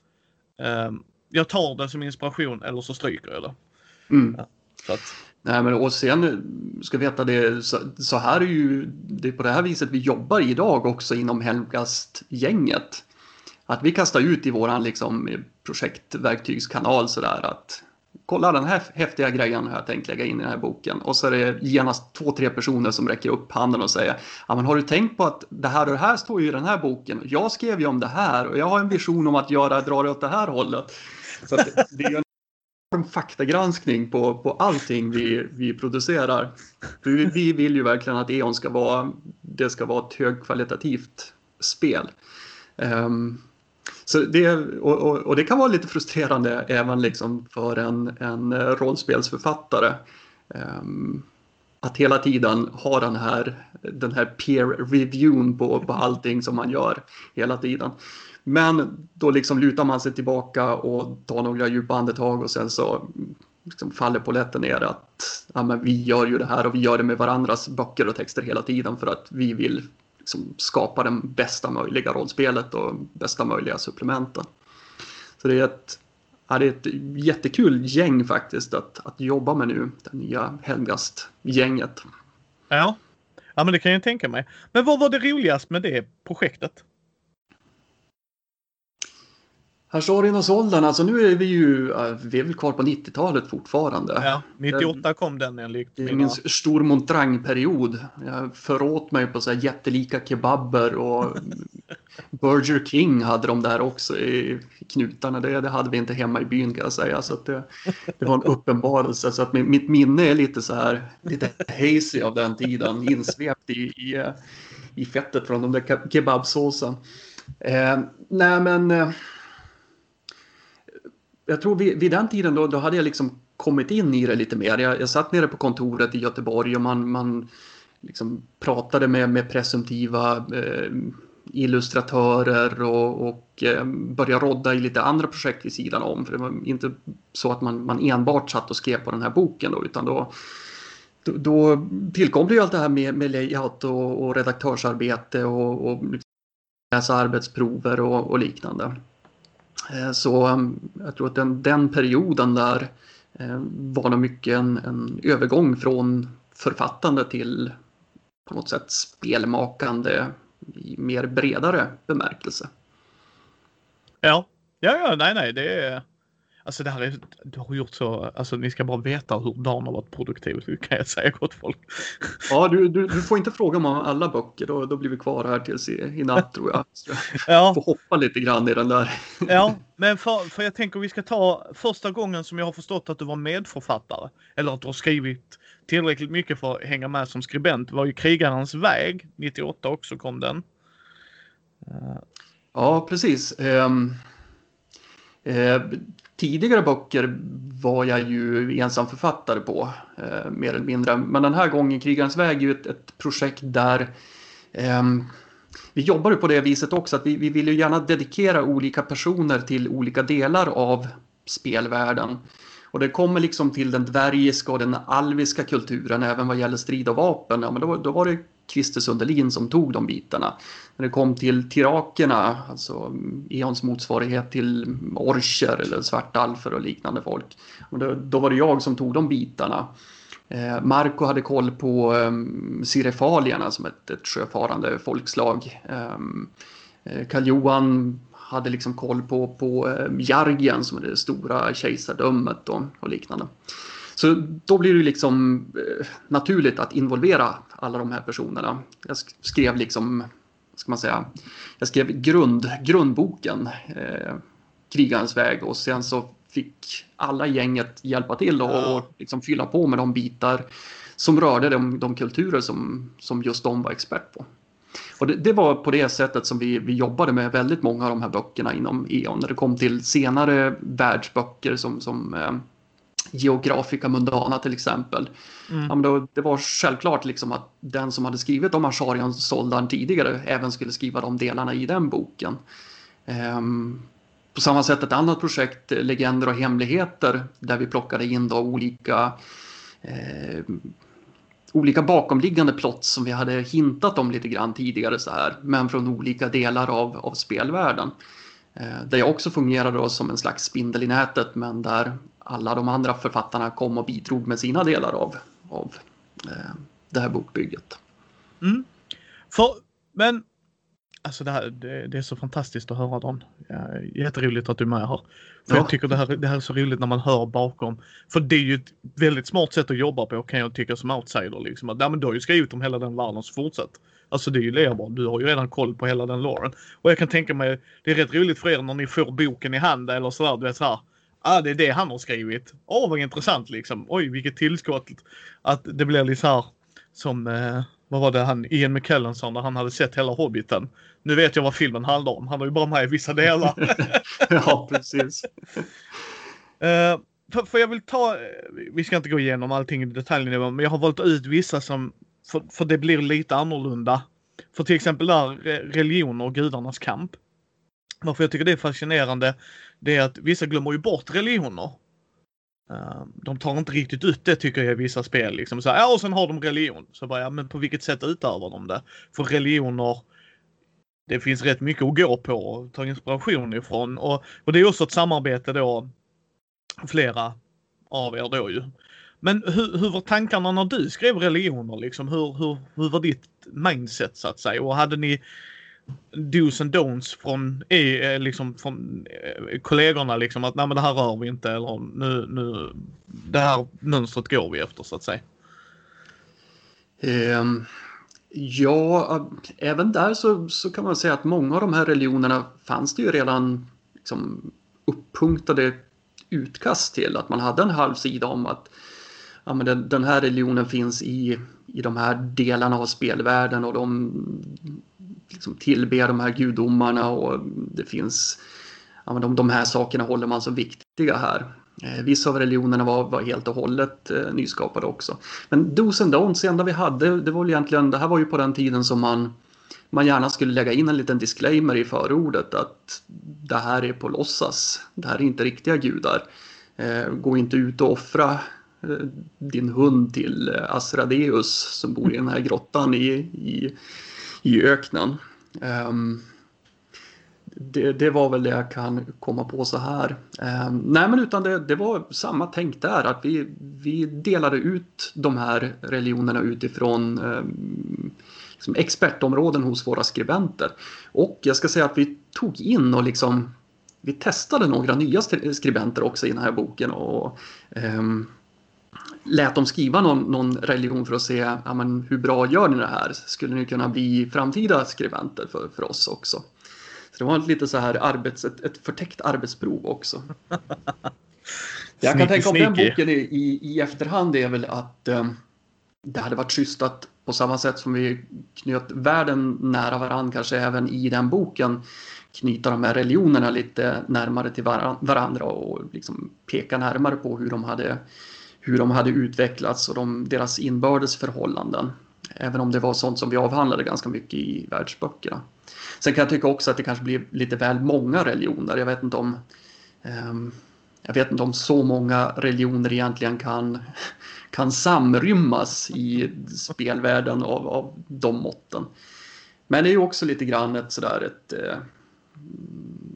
um, jag tar det som inspiration eller så stryker jag det. Mm. Ja, så att, Nej, men och sen ska veta det så, så, här är ju det är på det här viset vi jobbar idag också inom Helmgast-gänget. Att vi kastar ut i våran liksom projektverktygskanal sådär att kolla den här häftiga grejen har jag tänkt lägga in i den här boken. Och så är det genast två, tre personer som räcker upp handen och säger ja men har du tänkt på att det här och det här står ju i den här boken. Jag skrev ju om det här och jag har en vision om att göra, dra det åt det här hållet. Så det är en faktagranskning på, på allting vi, vi producerar. Vi, vi vill ju verkligen att E.ON ska vara, det ska vara ett högkvalitativt spel. Um, så det, och, och, och, det kan vara lite frustrerande även liksom för en, en rollspelsförfattare. Um, att hela tiden ha den här, den här peer reviewn på, på allting som man gör hela tiden. Men då liksom lutar man sig tillbaka och tar några djupa andetag och sen så liksom faller polletten ner att ja, men vi gör ju det här och vi gör det med varandras böcker och texter hela tiden för att vi vill liksom skapa det bästa möjliga rollspelet och bästa möjliga supplementen. Så det är ett, ja, det är ett jättekul gäng faktiskt att, att jobba med nu, det nya Helmgast-gänget. Ja. ja, men det kan jag tänka mig. Men vad var det roligast med det projektet? Harsarinosåldern, alltså nu är vi ju, vi är väl kvar på 90-talet fortfarande. Ja, 98 kom den enligt är ingen stor montrangperiod. Jag föråt mig på så här jättelika kebaber och Burger King hade de där också i knutarna. Det, det hade vi inte hemma i byn kan jag säga. Så det, det var en uppenbarelse. Så att mitt minne är lite så här, lite hazy av den tiden. Insvept i, i, i fettet från de där kebabsåsen. Eh, nej men eh, jag tror vid, vid den tiden då, då hade jag liksom kommit in i det lite mer. Jag, jag satt nere på kontoret i Göteborg och man, man liksom pratade med, med presumtiva eh, illustratörer och, och eh, började rodda i lite andra projekt vid sidan om. För det var inte så att man, man enbart satt och skrev på den här boken då, utan då, då, då tillkom det ju allt det här med, med layout och, och redaktörsarbete och, och liksom läsa arbetsprover och, och liknande. Eh, så um, jag tror att den, den perioden där eh, var nog mycket en, en övergång från författande till på något sätt spelmakande i mer bredare bemärkelse. Ja, ja, ja, nej, nej, det är Alltså det här är, du har gjort så, alltså ni ska bara veta hur dagen har varit produktiv kan jag säga gott folk. Ja, du, du, du får inte fråga om alla böcker, då, då blir vi kvar här tills i, i natt tror jag. Så ja. får hoppa lite grann i den där. Ja, men för, för jag tänker vi ska ta första gången som jag har förstått att du var medförfattare. Eller att du har skrivit tillräckligt mycket för att hänga med som skribent var ju Krigarens väg, 98 också kom den. Ja, precis. Um... Eh, tidigare böcker var jag ju ensam författare på, eh, mer eller mindre. Men den här gången, Krigarens väg, är ju ett, ett projekt där eh, vi jobbar på det viset också att vi, vi vill ju gärna dedikera olika personer till olika delar av spelvärlden. Och det kommer liksom till den dvärgiska och den alviska kulturen även vad gäller strid och vapen. Ja, men då, då var det Christer Sundelin som tog de bitarna. När det kom till tirakerna, alltså Eons motsvarighet till orcher eller svartalfer och liknande folk. Och då, då var det jag som tog de bitarna. Eh, Marco hade koll på eh, sirefalierna som ett, ett sjöfarande folkslag. Ehm, eh, Karl-Johan hade liksom koll på, på eh, Jargen som är det stora kejsardömet och, och liknande. Så då blir det liksom eh, naturligt att involvera alla de här personerna. Jag skrev liksom, ska man säga, jag skrev grund, grundboken, eh, Krigarens väg och sen så fick alla gänget hjälpa till och, och liksom fylla på med de bitar som rörde de, de kulturer som, som just de var expert på. Och det, det, var på det sättet som vi, vi jobbade med väldigt många av de här böckerna inom E.ON. När det kom till senare världsböcker som, som Geographica Mundana till exempel. Mm. Ja, men då, det var självklart liksom att den som hade skrivit om Asharian-soldaren tidigare även skulle skriva de delarna i den boken. Um, på samma sätt ett annat projekt, Legender och hemligheter, där vi plockade in då olika eh, olika bakomliggande plots som vi hade hintat om lite grann tidigare så här, men från olika delar av, av spelvärlden. Eh, där jag också fungerade då som en slags spindel i nätet men där alla de andra författarna kom och bidrog med sina delar av, av eh, det här bokbygget. Mm. För, men Alltså det, här, det, det, är så fantastiskt att höra Don. Jätteroligt att du är med här. För ja. jag tycker det här, det här är så roligt när man hör bakom. För det är ju ett väldigt smart sätt att jobba på kan jag tycka som outsider. Liksom. Att, ja, men du har ju skrivit om hela den världen så fortsätt. Alltså det är ju lerbart. Du har ju redan koll på hela den loren. Och jag kan tänka mig, det är rätt roligt för er när ni får boken i handen eller sådär. Du vet såhär. Ah, det är det han har skrivit. Åh, oh, vad intressant liksom. Oj, vilket tillskott. Att det blir lite så här som, eh, vad var det han, Ian McKellen sa när han hade sett hela Hobbiten. Nu vet jag vad filmen handlar om. Han var ju bara med i vissa delar. ja, precis. uh, för, för, jag vill ta, vi ska inte gå igenom allting i detalj nu, men jag har valt ut vissa som, för, för det blir lite annorlunda. För till exempel där religion och gudarnas kamp. Varför jag tycker det är fascinerande, det är att vissa glömmer ju bort religioner. Ehm, de tar inte riktigt ut det tycker jag i vissa spel. Liksom så här, ja, och sen har de religion. Så bara, ja, men på vilket sätt utövar de det? För religioner det finns rätt mycket att gå på och ta inspiration ifrån. Och, och det är också ett samarbete då, flera av er då ju. Men hur, hur var tankarna när du skrev religioner liksom? Hur, hur, hur var ditt mindset så att säga? Och hade ni dos and don'ts från, e, eh, liksom, från eh, kollegorna liksom att nej men det här rör vi inte eller nu, nu, det här mönstret går vi efter så att säga? Um, Ja, även där så, så kan man säga att många av de här religionerna fanns det ju redan liksom, uppunktade utkast till. Att man hade en halv sida om att ja, men den, den här religionen finns i, i de här delarna av spelvärlden och de liksom tillbe de här gudomarna och det finns ja, men de, de här sakerna håller man som viktiga här. Eh, vissa av religionerna var, var helt och hållet eh, nyskapade också. Men dos and don'ts, det enda vi hade, det var egentligen, det här var ju på den tiden som man, man gärna skulle lägga in en liten disclaimer i förordet att det här är på låtsas, det här är inte riktiga gudar. Eh, gå inte ut och offra eh, din hund till eh, Asradeus som bor i den här grottan i, i, i öknen. Um, det, det, var väl det jag kan komma på så här. Eh, nej men utan det, det, var samma tänk där att vi, vi delade ut de här religionerna utifrån eh, liksom expertområden hos våra skribenter. Och jag ska säga att vi tog in och liksom vi testade några nya skribenter också i den här boken och eh, lät dem skriva någon, någon religion för att se ja, men, hur bra gör ni det här? Skulle ni kunna bli framtida skribenter för, för oss också? Så det var lite så här arbets, ett, ett förtäckt arbetsprov också. Jag kan tänka om den boken i, i, i efterhand är väl att um, det hade varit schysst att på samma sätt som vi knöt världen nära varandra, kanske även i den boken, knyta de här religionerna lite närmare till varandra och liksom peka närmare på hur de hade, hur de hade utvecklats och de, deras inbördes förhållanden. Även om det var sånt som vi avhandlade ganska mycket i världsböckerna. Sen kan jag tycka också att det kanske blir lite väl många religioner. Jag vet inte om um, jag vet inte om så många religioner egentligen kan, kan samrymmas i spelvärlden av, av de måtten. Men det är ju också lite grann ett sådär ett eh,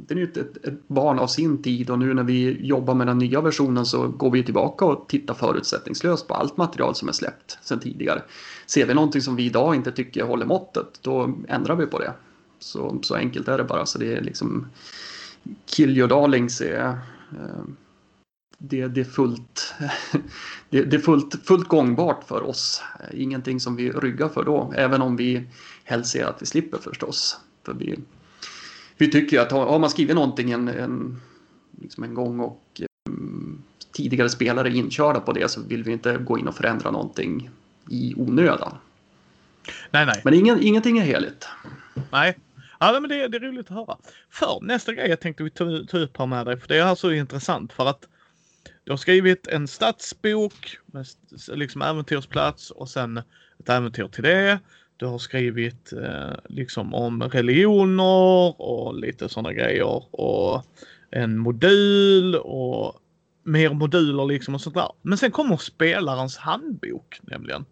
det är ju ett, ett, barn av sin tid och nu när vi jobbar med den nya versionen så går vi tillbaka och tittar förutsättningslöst på allt material som är släppt sedan tidigare. Ser vi någonting som vi idag inte tycker håller måttet, då ändrar vi på det. Så, så enkelt är det bara. Så det är liksom Kill your darlings är eh, det, det, är fullt, det, det, är fullt, fullt gångbart för oss. Ingenting som vi ryggar för då, även om vi helst ser att vi slipper förstås. För vi, vi tycker att har man skrivit någonting en, en, liksom en gång och um, tidigare spelare är inkörda på det så vill vi inte gå in och förändra någonting i onödan. Nej, nej. Men ingen, ingenting är heligt. Nej, Ja, men det, det är roligt att höra. För nästa grej jag tänkte vi ta, ta upp här med dig, för det är alltså intressant för att Du har skrivit en stadsbok med liksom äventyrsplats och sen ett äventyr till det. Du har skrivit eh, liksom om religioner och lite sådana grejer och en modul och mer moduler liksom och sånt där. Men sen kommer spelarens handbok nämligen.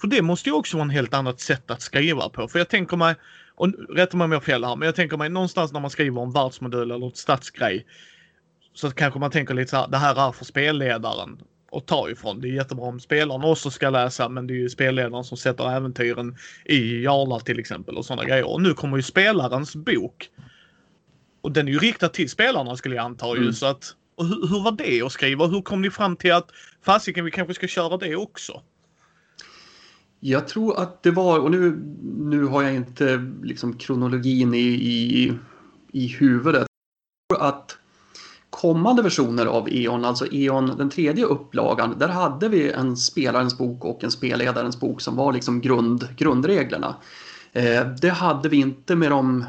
För det måste ju också vara en helt annat sätt att skriva på. För jag tänker mig, och rätta mig om jag har fel här, men jag tänker mig någonstans när man skriver om världsmodul eller ett stadsgrej. Så kanske man tänker lite så här, det här är för spelledaren att ta ifrån. Det är jättebra om spelarna också ska läsa men det är ju spelledaren som sätter äventyren i Jarla till exempel och sådana grejer. Och nu kommer ju spelarens bok. Och den är ju riktad till spelarna skulle jag anta mm. ju så att och hur, hur, var det att skriva? Hur kom ni fram till att fasiken vi kanske ska köra det också? Jag tror att det var, och nu, nu har jag inte liksom kronologin i, i, i huvudet. Att kommande versioner av E.ON, alltså E.ON den tredje upplagan, där hade vi en spelarens bok och en spelledarens bok som var liksom grund, grundreglerna. Eh, det hade vi inte med, de,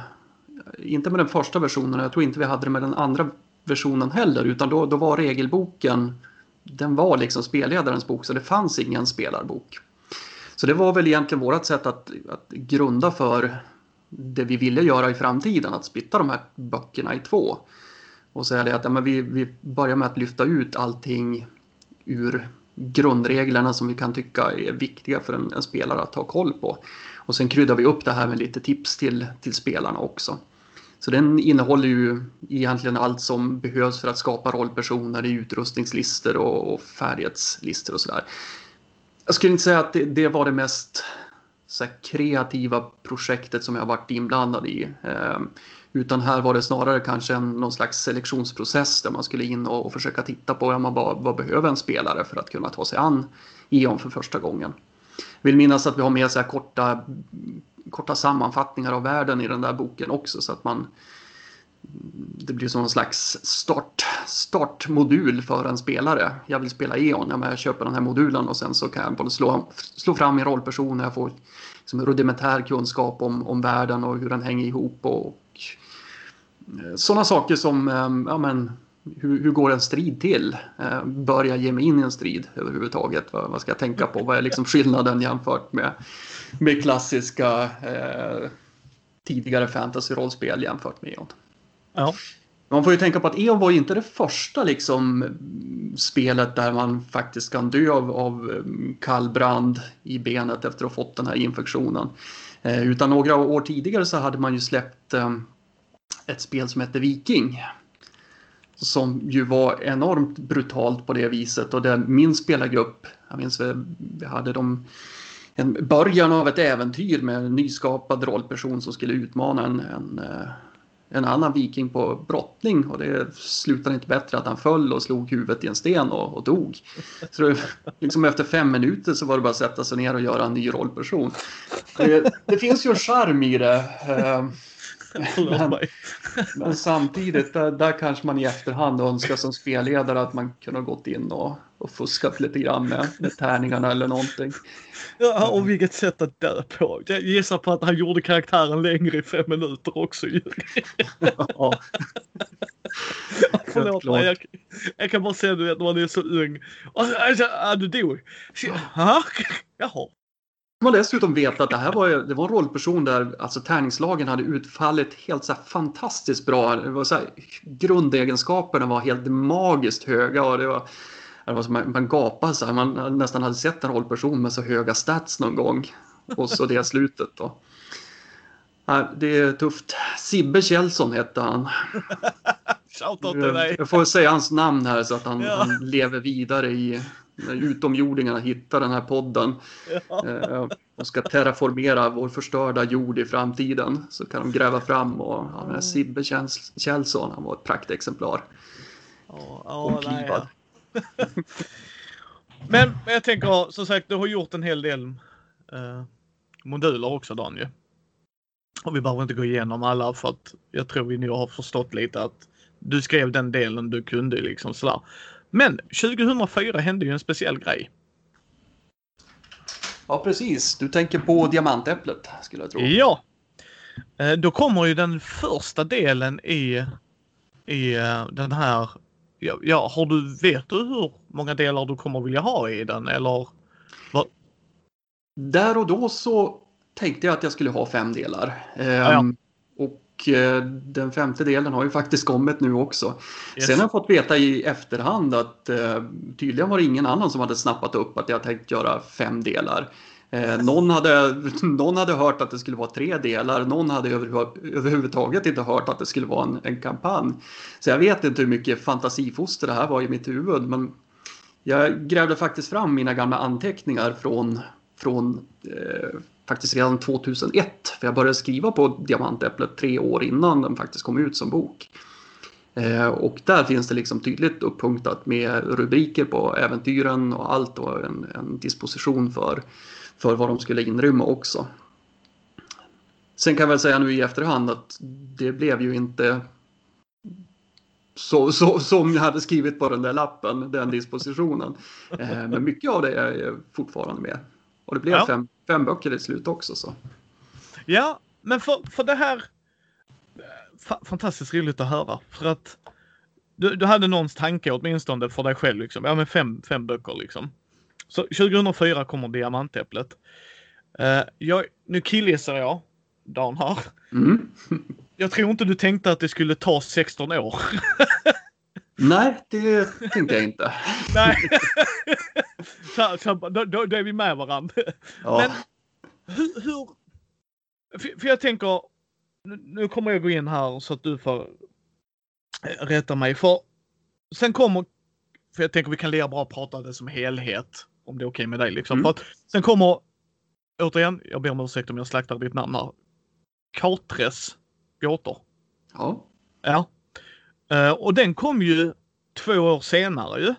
inte med den första versionen, jag tror inte vi hade det med den andra versionen heller, utan då, då var regelboken, den var liksom spelledarens bok, så det fanns ingen spelarbok. Så det var väl egentligen vårt sätt att, att grunda för det vi ville göra i framtiden, att splitta de här böckerna i två. Och säga det att ja, men vi, vi börjar med att lyfta ut allting ur grundreglerna som vi kan tycka är viktiga för en, en, spelare att ha koll på. Och sen kryddar vi upp det här med lite tips till, till spelarna också. Så den innehåller ju egentligen allt som behövs för att skapa rollpersoner i utrustningslistor och, och färdighetslistor och sådär. Jag skulle inte säga att det, det var det mest så kreativa projektet som jag varit inblandad i. Ehm, utan här var det snarare kanske en, någon slags selektionsprocess där man skulle in och, och försöka titta på ja, man bara, vad behöver en spelare för att kunna ta sig an E.ON för första gången. Jag vill minnas att vi har med så här korta, korta sammanfattningar av världen i den där boken också så att man det blir som en slags start, startmodul för en spelare. Jag vill spela E.ON, ja, men jag köper den här modulen och sen så kan jag både slå, slå fram min rollperson och jag får liksom rudimentär kunskap om, om världen och hur den hänger ihop och, sådana saker som ehm, ja, men, hur, hur, går en strid till? Eh, bör jag ge mig in i en strid överhuvudtaget? Vad, vad ska jag tänka på? Vad är liksom skillnaden jämfört med, med klassiska eh, tidigare fantasy-rollspel jämfört med E.ON? Ja. Man får ju tänka på att E.ON var inte det första liksom, spelet där man faktiskt kan dö av, av ehm, kallbrand i benet efter att ha fått den här infektionen. Eh, utan några år tidigare så hade man ju släppt eh, ett spel som hette Viking. Som ju var enormt brutalt på det viset och där min spelargrupp, jag minns vi, vi hade de en början av ett äventyr med en nyskapad rollperson som skulle utmana en, en, eh, en annan viking på brottning och det slutade inte bättre att han föll och slog huvudet i en sten och, och dog. Så det, liksom efter fem minuter så var det bara att sätta sig ner och göra en ny rollperson. Det, det finns ju en charm i det. Eh, Men, men, samtidigt, där, där, kanske man i efterhand önskar som spelledare att man kunde ha gått in och, och fuskat lite grann med, med tärningarna eller någonting. Ja, och vilket sätt att dö på. Jag gissar på att han gjorde karaktären längre i fem minuter också ju. Ja. Förlåt mig, jag, jag, kan bara säga du vet när man är så ung. Och, alltså, du dog. Jaha. Jaha. Man dessutom vet att det här var, det var en rollperson där alltså, tärningslagen hade utfallit helt så fantastiskt bra. Det var så här, grundegenskaperna var helt magiskt höga och det var, det var som man, man gapade så här. Man nästan hade sett en rollperson med så höga stats någon gång. Och så det slutet då. Ja, det är tufft. Sibbe Kjellson hette han. Shoutout till dig. Jag får säga hans namn här så att han, ja. han lever vidare i när utomjordingarna hittar den här podden ja. Eh, och ska terraformera vår förstörda jord i framtiden så kan de gräva fram och ja, den här Sibbe Kjellson, han var ett praktexemplar. Ja, ja, nej, ja. men, men jag tänker som sagt, du har gjort en hel del eh, moduler också Daniel. Och vi behöver inte gå igenom alla för att jag tror vi nu har förstått lite att du skrev den delen du kunde liksom sådär. Men 2004 hände ju en speciell grej. Ja, precis. Du tänker på diamantäpplet, skulle jag tro. Ja. Eh, då kommer ju den första delen i, i eh, den här ja, ja, har du, vet du hur många delar du kommer vilja ha i den eller? Vad? Där och då så tänkte jag att jag skulle ha fem delar. Ja, ja. Eh, den femte delen har ju faktiskt kommit nu också. Yes. Sen har jag fått veta i efterhand att eh, tydligen var det ingen annan som hade snappat upp att jag tänkt göra fem delar. Eh, någon, hade, någon hade hört att det skulle vara tre delar, någon hade överhu- överhuvudtaget inte hört att det skulle vara en, en kampanj. Så jag vet inte hur mycket fantasifoster det här var i mitt huvud, men jag grävde faktiskt fram mina gamla anteckningar från, från eh, faktiskt redan 2001. För jag började skriva på Diamantäpplet tre år innan den faktiskt kom ut som bok. Eh, och där finns det liksom tydligt upppunktat med rubriker på äventyren och allt och en, en disposition för, för vad de skulle inrymma också. Sen kan jag väl säga nu i efterhand att det blev ju inte så, så, som jag hade skrivit på den där lappen, den dispositionen. Eh, men mycket av det är fortfarande med. Och det blev Ja. fem, fem böcker i slut också. Så. Ja, men för, för det här. Fa fantastiskt roligt att höra för att du, du hade någons tanke åtminstone för dig själv liksom. Ja, men fem, fem böcker liksom. Så 2004 kommer Diamantäpplet. Uh, jag, nu killgissar jag, Dan här. Mm. Jag tror inte du tänkte att det skulle ta 16 år. Nej, det tänkte jag inte. Nej. så, så, då, då, då är vi med varandra. Ja. Men hur... hur för, för jag tänker, nu, kommer jag gå in här så att du får eh, rätta mig. För sen kommer, för jag tänker vi kan lika bra prata det som helhet. Om det är okej med dig liksom. Mm. För att sen kommer, återigen, jag ber om ursäkt om jag slaktar ditt namn här. Kartres gåtor. ja. Ja. Eh, och den kom ju två år senare ju.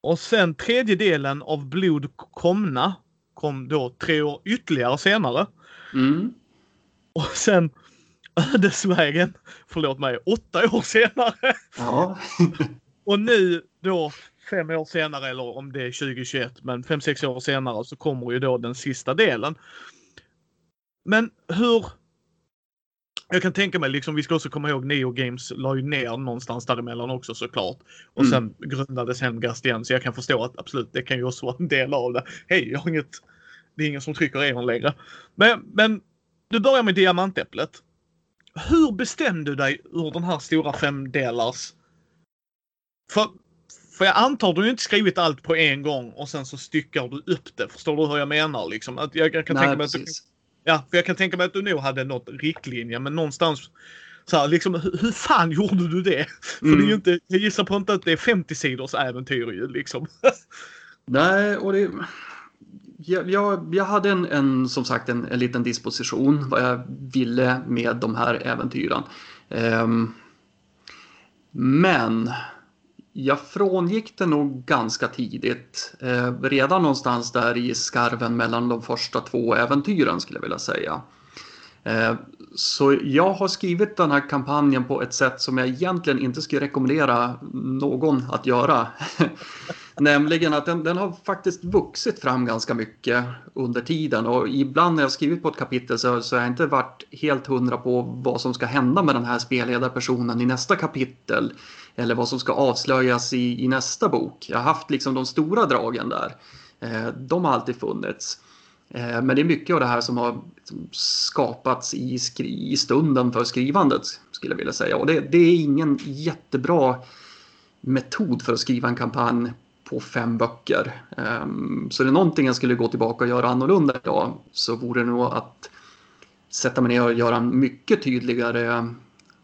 Och sen tredje delen av Blod komna kom då tre år ytterligare senare. Mm. Och sen Ödesvägen, förlåt mig, åtta år senare. ja. Och nu då fem år senare eller om det är 2021 men fem, sex år senare så kommer ju då den sista delen. Men hur? Jag kan tänka mig liksom, vi ska också komma ihåg Neo Games la ju ner någonstans däremellan också såklart. Och Mm. sen grundades Hemgast igen så jag kan förstå att absolut det kan ju också vara en del av det. Hej, jag har inget, det är ingen som trycker Eon längre. Men, men du börjar med Diamantäpplet. Hur bestämde du dig ur den här stora femdelars för, för jag antar du inte skrivit allt på en gång och sen så styckar du upp det. Förstår du hur jag menar? Liksom? Att jag, jag kan Nej, tänka mig att precis. Ja, för jag kan tänka mig att du nog hade något riktlinje men någonstans så här, liksom, hur, hur fan gjorde du det? För det är ju Mm. inte, jag gissar på inte att det är 50 sidors äventyr ju liksom. Nej, och det... Jag, jag, jag hade en, en, som sagt en, en liten disposition vad jag ville med de här äventyren. Ehm, men jag frångick det nog ganska tidigt. Eh, redan någonstans där i skarven mellan de första två äventyren skulle jag vilja säga. Eh, så jag har skrivit den här kampanjen på ett sätt som jag egentligen inte skulle rekommendera någon att göra. Nämligen att den, den har faktiskt vuxit fram ganska mycket under tiden och ibland när jag skrivit på ett kapitel så, så har jag inte varit helt hundra på vad som ska hända med den här spelledarpersonen i nästa kapitel. Eller vad som ska avslöjas i, i nästa bok. Jag har haft liksom de stora dragen där. Eh, de har alltid funnits. Eh, men det är mycket av det här som har liksom skapats i, skri- i stunden för skrivandet skulle jag vilja säga. Och det, det är ingen jättebra metod för att skriva en kampanj på fem böcker. Ehm, så är det någonting jag skulle gå tillbaka och göra annorlunda idag så vore det nog att sätta mig ner och göra en mycket tydligare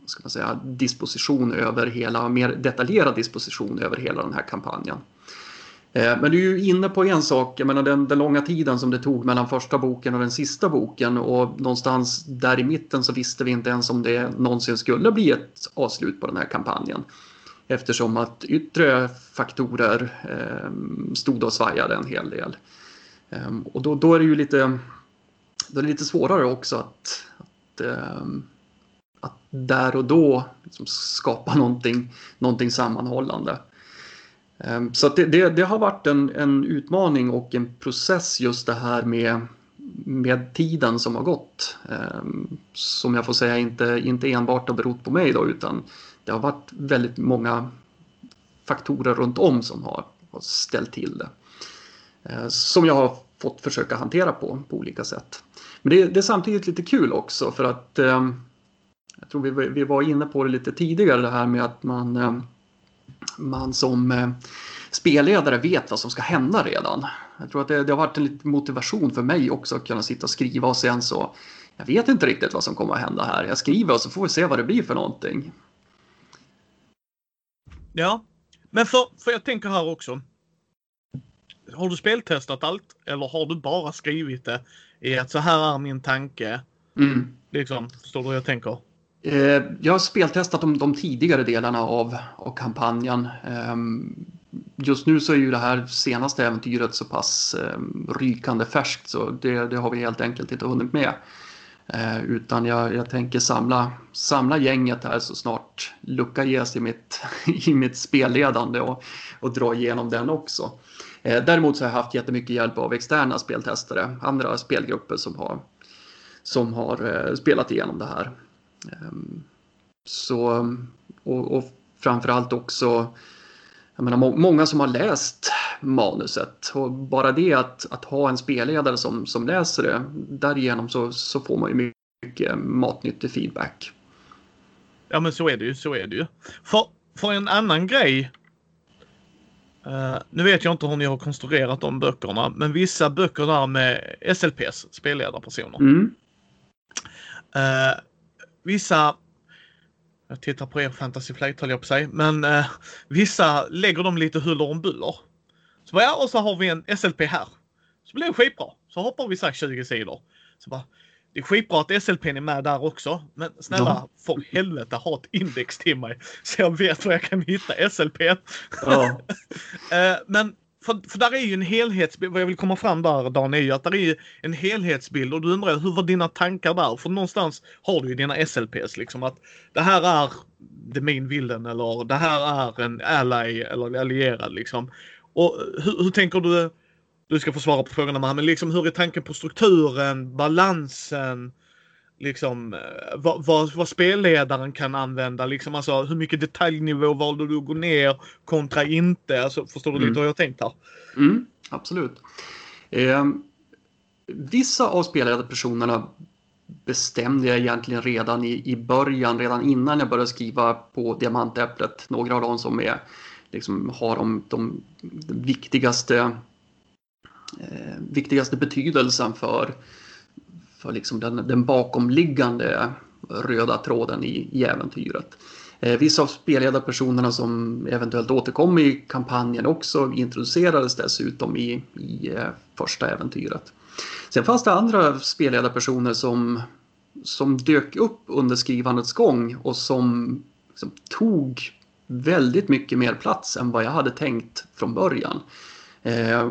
ska man säga, disposition över hela, mer detaljerad disposition över hela den här kampanjen. Eh, men du är ju inne på en sak, jag menar den, den långa tiden som det tog mellan första boken och den sista boken och någonstans där i mitten så visste vi inte ens om det någonsin skulle bli ett avslut på den här kampanjen. Eftersom att yttre faktorer eh, stod och svajade en hel del. Eh, och då, då är det ju lite, då är det lite svårare också att, att, eh, att där och då liksom skapa någonting, någonting sammanhållande. Ehm, så det, det, det har varit en, en utmaning och en process just det här med, med tiden som har gått. Ehm, som jag får säga inte, inte enbart har berott på mig då utan det har varit väldigt många faktorer runt om som har, har ställt till det. Ehm, som jag har fått försöka hantera på, på olika sätt. Men det, det är samtidigt lite kul också för att eh, jag tror vi, vi var inne på det lite tidigare det här med att man, eh, man som eh, spelledare vet vad som ska hända redan. Jag tror att det, det har varit en liten motivation för mig också att kunna sitta och skriva och sen så jag vet inte riktigt vad som kommer att hända här. Jag skriver och så får vi se vad det blir för någonting. Ja, men för, för jag tänker här också. Har du speltestat allt eller har du bara skrivit det i att så här är min tanke? Mm. Liksom, förstår du hur jag tänker? Eh, jag har speltestat de, de tidigare delarna av, av kampanjen. Eh, just nu så är ju det här senaste äventyret så pass eh, rykande färskt så det, det, har vi helt enkelt inte hunnit med. Eh, utan jag, jag tänker samla, samla gänget här så snart lucka ges i mitt, i mitt spelledande och, och dra igenom den också. Eh, däremot så har jag haft jättemycket hjälp av externa speltestare, andra spelgrupper som har, som har eh, spelat igenom det här. Ehm, så, och, och framförallt också jag menar, må, många som har läst manuset och bara det att, att ha en spelledare som, som läser det, därigenom så, så får man ju mycket matnyttig feedback. Ja men så är det ju, så är det ju. För, för en annan grej. Uh, nu vet jag inte hur ni har konstruerat de böckerna, men vissa böcker där med SLPs, spelledarpersoner. Mm. Uh, vissa jag tittar på er Fantasy Flight höll jag på säga. Men eh, vissa lägger dem lite huller om buller. Så bara, ja, och så har vi en SLP här. Så blir det skitbra. Så hoppar vi så 20 sidor. Så bara, det är skitbra att SLP är med där också. Men snälla, ja. för helvete ha ett index till mig. Så jag vet var jag kan hitta SLP. Ja. eh, men för, för där är ju en helhetsbild, vad jag vill komma fram där Dan är ju att där är ju en helhetsbild och du undrar hur var dina tankar där? För någonstans har du ju dina SLPs liksom att det här är the main villain eller det här är en ally eller allierad liksom. Och eh, hur, hur tänker du? Du ska få svara på frågorna men liksom hur är tanken på strukturen, balansen? Liksom eh, vad, vad, vad, spelledaren kan använda. Liksom, alltså, hur mycket detaljnivå valde du att gå ner kontra inte? Alltså, förstår du mm. lite hur jag tänkt här? Mm, absolut. Eh, vissa av spelledarpersonerna bestämde jag egentligen redan i, i början, redan innan jag började skriva på Diamantäpplet. Några av dem som är, liksom, har de, de, de viktigaste, eh, viktigaste betydelsen för för liksom den, den bakomliggande röda tråden i, i äventyret. Eh, vissa av spelledarpersonerna som eventuellt återkom i kampanjen också introducerades dessutom i, i eh, första äventyret. Sen fanns det andra spelledarpersoner som, som dök upp under skrivandets gång och som liksom, tog väldigt mycket mer plats än vad jag hade tänkt från början. Eh,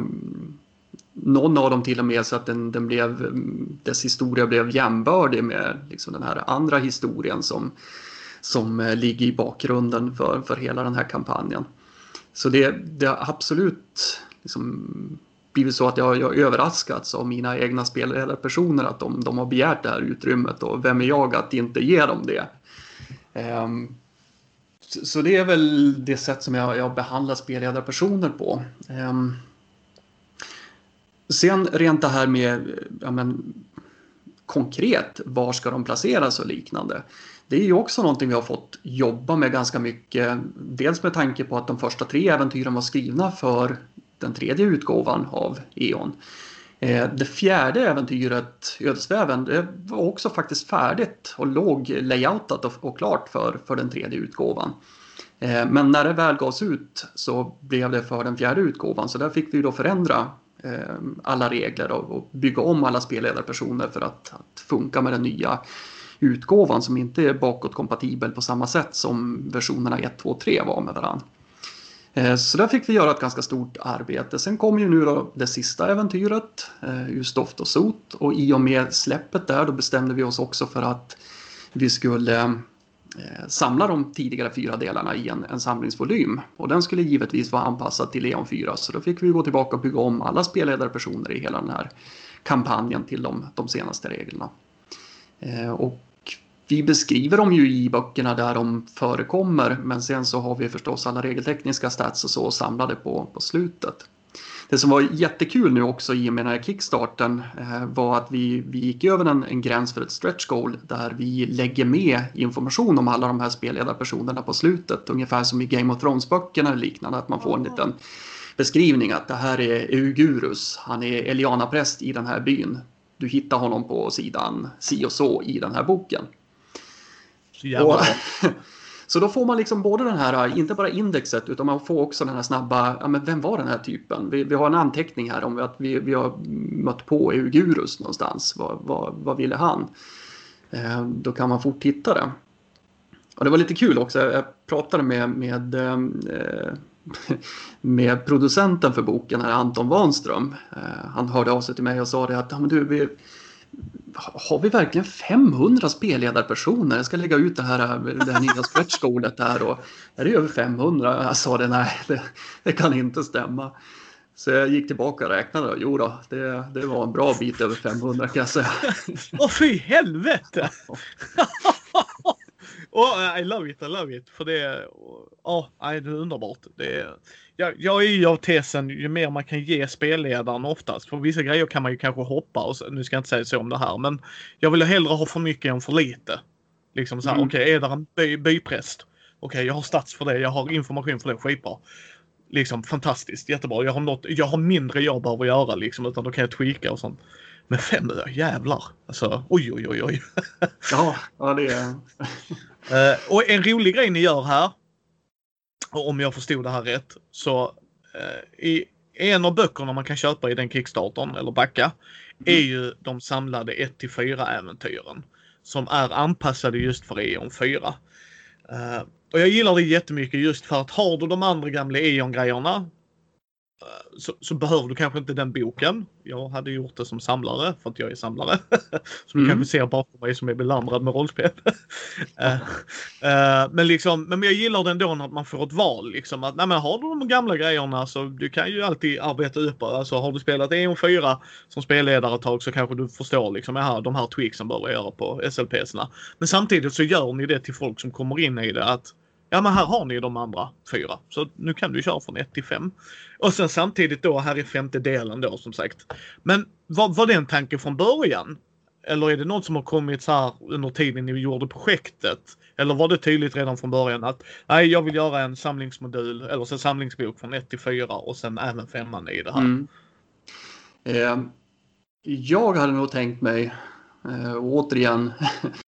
någon av dem till och med så att den, den blev, dess historia blev jämbördig med liksom den här andra historien som, som eh, ligger i bakgrunden för, för hela den här kampanjen. Så det, det har absolut liksom blivit så att jag, har överraskats av mina egna spelledarpersoner att de, de har begärt det här utrymmet och vem är jag att inte ge dem det? Um, så det är väl det sätt som jag, jag behandlar spelledarpersoner på. Um, Sen rent det här med ja, men, konkret, var ska de placeras och liknande. Det är ju också någonting vi har fått jobba med ganska mycket. Dels med tanke på att de första tre äventyren var skrivna för den tredje utgåvan av E.ON. Eh, det fjärde äventyret, Ödesväven, det var också faktiskt färdigt och låg layoutat och klart för, för den tredje utgåvan. Eh, men när det väl gavs ut så blev det för den fjärde utgåvan så där fick vi då förändra Ehm, alla regler och, bygga om alla spelledarpersoner för att, att funka med den nya utgåvan som inte är bakåtkompatibel på samma sätt som versionerna 1, 2, 3 var med varandra. Ehm, så där fick vi göra ett ganska stort arbete. Sen kom ju nu då det sista äventyret, eh, just Ur stoft och sot. Och i och med släppet där då bestämde vi oss också för att vi skulle Eh, samla de tidigare fyra delarna i en, en samlingsvolym. Och den skulle givetvis vara anpassad till Leon 4 så då fick vi gå tillbaka och bygga om alla spelledarpersoner i hela den här kampanjen till de, de senaste reglerna. Eh, och vi beskriver dem ju i böckerna där de förekommer men sen så har vi förstås alla regeltekniska stats och så samlade på, på slutet. Det som var jättekul nu också i och med den här kickstarten eh, var att vi, vi gick över en, en, gräns för ett stretch goal där vi lägger med information om alla de här spelledarpersonerna på slutet. Ungefär som i Game of Thrones-böckerna eller liknande, att man får en liten beskrivning att det här är Eugurus, han är Eliana-präst i den här byn. Du hittar honom på sidan si och så i den här boken. Så, och, så då får man liksom både den här, äh, inte bara indexet, utan man får också den här snabba, ja men vem var den här typen? Vi, vi har en anteckning här om att vi, vi har mött på Eugurus någonstans. Vad, vad, vad ville han? Eh, då kan man fort hitta det. Och det var lite kul också, jag pratade med, med ehm, eh, med producenten för boken, här Anton Wanström. Eh, han hörde av sig till mig och sa det att men du, vi, har vi verkligen 500 spelledarpersoner? Jag ska lägga ut det här, det här nya stretchgoalet där. och är det över 500? Jag sa det, nej, det, det, kan inte stämma. Så jag gick tillbaka och räknade och jo då, det, det var en bra bit över 500 kan jag säga. Åh fy helvete! Oh, I love it, I love it. För det är, oh, det är underbart. Det är, jag, jag är ju av tesen ju mer man kan ge spelledaren oftast. För vissa grejer kan man ju kanske hoppa och nu ska jag inte säga så om det här men jag vill hellre ha för mycket än för lite. Liksom så här, mm. okej okay, är det en by, bypräst? Okej, okay, jag har stats för det, jag har information för det, skitbra. Liksom fantastiskt, jättebra. Jag har, något, jag har mindre jag behöver göra liksom utan då kan jag tweaka och sånt. Men 500, jävlar. Alltså oj oj oj oj. ja, ja det är... uh, och en rolig grej ni gör här. Om jag förstod det här rätt. Så uh, i en av böckerna man kan köpa i den Kickstartern eller backa. Mm. Är ju de samlade 1 till 4 äventyren. Som är anpassade just för Eon 4. Uh, och jag gillar det jättemycket just för att har du de andra gamla Eon-grejerna så, så, behöver du kanske inte den boken. Jag hade gjort det som samlare för att jag är samlare. som mm. du kanske ser bakom mig som är belamrad med rollspel. uh, uh, men liksom, men jag gillar det ändå när man får ett val liksom. Att, nej, men har du de gamla grejerna så du kan ju alltid arbeta upp. Alltså har du spelat en 4 som spelledare ett tag så kanske du förstår liksom, aha, de här tweaksen jag göra på SLPsna. Men samtidigt så gör ni det till folk som kommer in i det att Ja men här har ni de andra fyra. Så nu kan du köra från 1 till 5. Och sen samtidigt då, här är femte delen då som sagt. Men var, var det en tanke från början? Eller är det något som har kommit så här under tiden ni gjorde projektet? Eller var det tydligt redan från början att nej, jag vill göra en samlingsmodul eller en samlingsbok från 1 till 4 och sen även femman i det här? Mm. Eh, jag hade nog tänkt mig, eh, återigen,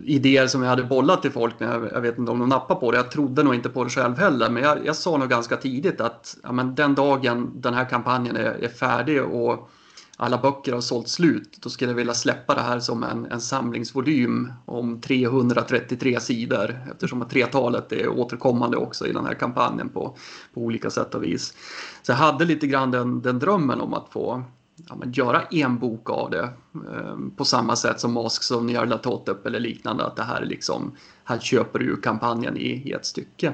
idéer som jag hade bollat till folk, men jag, jag, vet inte om de nappade på det. Jag trodde nog inte på det själv heller, men jag, jag sa nog ganska tidigt att ja, men den dagen den här kampanjen är, är, färdig och alla böcker har sålt slut, då skulle jag vilja släppa det här som en, en samlingsvolym om 333 sidor eftersom att tretalet är återkommande också i den här kampanjen på, på olika sätt och vis. Så jag hade lite grann den, den drömmen om att få men göra en bok av det. Eh, på samma sätt som Masks of Nyarlathotep eller liknande. Att det här är liksom, här köper du kampanjen i, i ett stycke.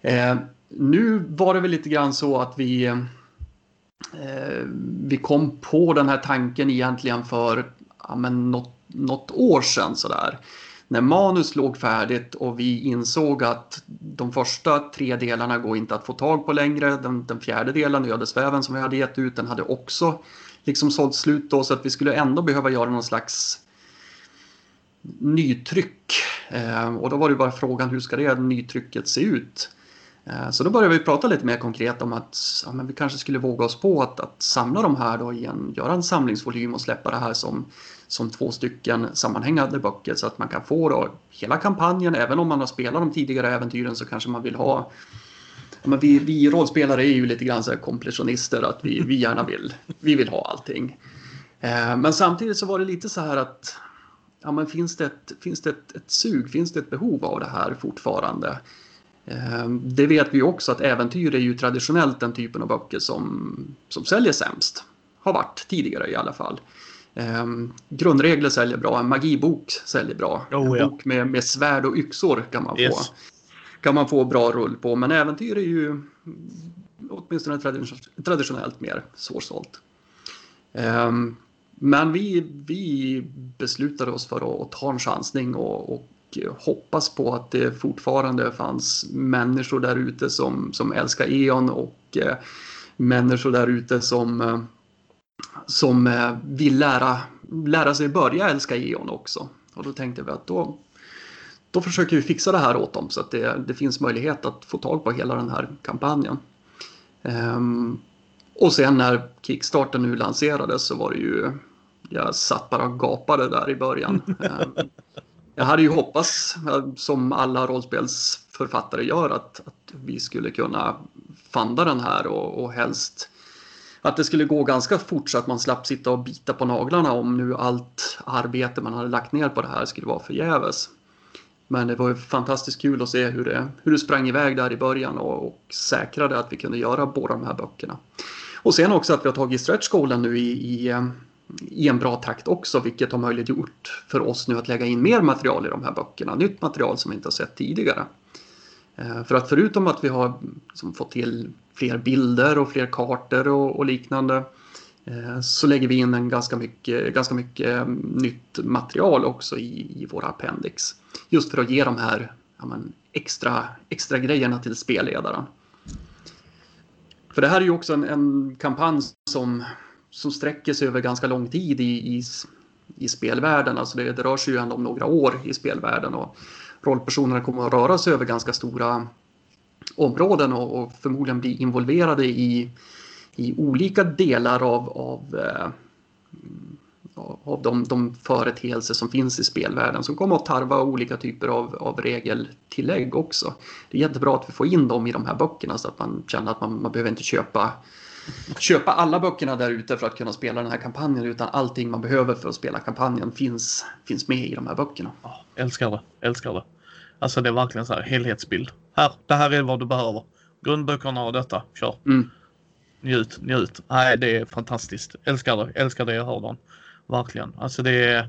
Eh, nu var det väl lite grann så att vi eh, vi kom på den här tanken egentligen för ja, men något, något år sedan sådär när manus låg färdigt och vi insåg att de första tre delarna går inte att få tag på längre. Den, den fjärde delen, Ödesväven som vi hade gett ut, den hade också liksom sålt slut då så att vi skulle ändå behöva göra någon slags nytryck. Eh, och då var det bara frågan hur ska det nytrycket se ut? Eh, så då började vi prata lite mer konkret om att ja, men vi kanske skulle våga oss på att, att samla de här då igen, göra en samlingsvolym och släppa det här som som två stycken sammanhängande böcker så att man kan få då hela kampanjen. Även om man har spelat de tidigare äventyren så kanske man vill ha men vi, vi rollspelare är ju lite grann så här kompletionister att vi, vi gärna vill, vi vill ha allting. Eh, men samtidigt så var det lite så här att ja, men finns det, ett, finns det ett, ett sug, finns det ett behov av det här fortfarande? Eh, det vet vi också att äventyr är ju traditionellt den typen av böcker som, som säljer sämst. Har varit tidigare i alla fall. Um, grundregler säljer bra, en magibok säljer bra. Oh, en ja. bok med, med svärd och yxor kan man, yes. få, kan man få bra rull på. Men äventyr är ju åtminstone traditionellt mer svårsålt. Um, men vi, vi beslutade oss för att, ta en chansning och, och hoppas på att det fortfarande fanns människor där ute som, som älskar E.ON och eh, människor där ute som, eh, som eh, vill lära, lära sig börja älska E.ON också. Och då tänkte vi att då, då försöker vi fixa det här åt dem så att det, det finns möjlighet att få tag på hela den här kampanjen. Um, och sen när Kickstarter nu lanserades så var det ju, jag satt bara och gapade där i början. um, jag hade ju hoppats, som alla rollspelsförfattare gör, att, att vi skulle kunna fanda den här och, och helst att det skulle gå ganska fort så att man slapp sitta och bita på naglarna om nu allt arbete man hade lagt ner på det här skulle vara förgäves. Men det var ju fantastiskt kul att se hur det, hur det sprang iväg där i början och, och säkrade att vi kunde göra båda de här böckerna. Och sen också att vi har tagit stretch goalen nu i, i, eh, i, en bra takt också, vilket har möjliggjort för oss nu att lägga in mer material i de här böckerna. Nytt material som vi inte har sett tidigare. Eh, för att förutom att vi har liksom fått till fler bilder och fler kartor och, och liknande eh, så lägger vi in en ganska mycket, ganska mycket eh, nytt material också i, i våra appendix. Just för att ge de här ja, men, extra, extra grejerna till spelledaren. För det här är ju också en, en kampanj som, som sträcker sig över ganska lång tid i, i, i spelvärlden. Alltså det, det rör sig ju ändå om några år i spelvärlden. Och rollpersonerna kommer att röra sig över ganska stora områden och, och förmodligen bli involverade i, i olika delar av, av, eh, av de, de företeelser som finns i spelvärlden som kommer att tarva olika typer av, av regeltillägg också. Det är jättebra att vi får in dem i de här böckerna så att man känner att man, man behöver inte köpa köpa alla böckerna där ute för att kunna spela den här kampanjen utan allting man behöver för att spela kampanjen finns, finns med i de här böckerna. Älskar det, älskar det. Alltså det är verkligen så här helhetsbild. Här, det här är vad du behöver. Grundböckerna och detta, kör. Mm. Njut, njut. Nej, det är fantastiskt. Älskar det, älskar det jag hör dem. Verkligen. Alltså det är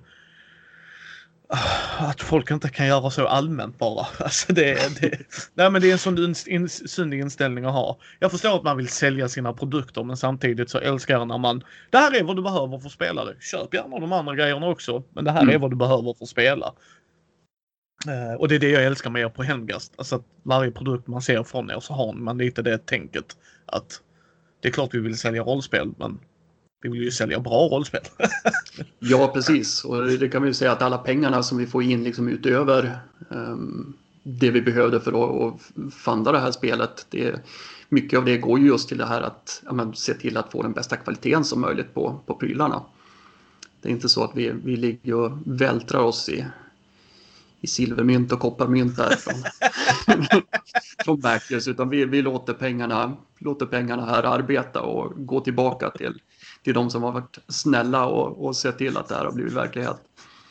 att folk inte kan göra så allmänt bara. Alltså det, det, nej men det är en sån in, inställning att ha. Jag förstår att man vill sälja sina produkter men samtidigt så älskar jag när man Det här är vad du behöver för att spela det. Köp gärna de andra grejerna också. Men det här mm. är vad du behöver för att spela. Uh, och det är det jag älskar med er på Hemgast. Alltså att varje produkt man ser från er så har man lite det tänket att det är klart vi vill sälja rollspel men vi vill ju sälja bra rollspel. ja, precis. Och det kan vi ju säga att alla pengarna som vi får in liksom utöver um, det vi behövde för att, funda det här spelet. Det, mycket av det går ju just till det här att ja, se till att få den bästa kvaliteten som möjligt på, på prylarna. Det är inte så att vi, vi ligger och vältrar oss i, i silvermynt och kopparmynt där från, från backers utan vi, vi låter, pengarna, låter pengarna här arbeta och gå tillbaka till till de som har varit snälla och, och sett till att det här har blivit verklighet.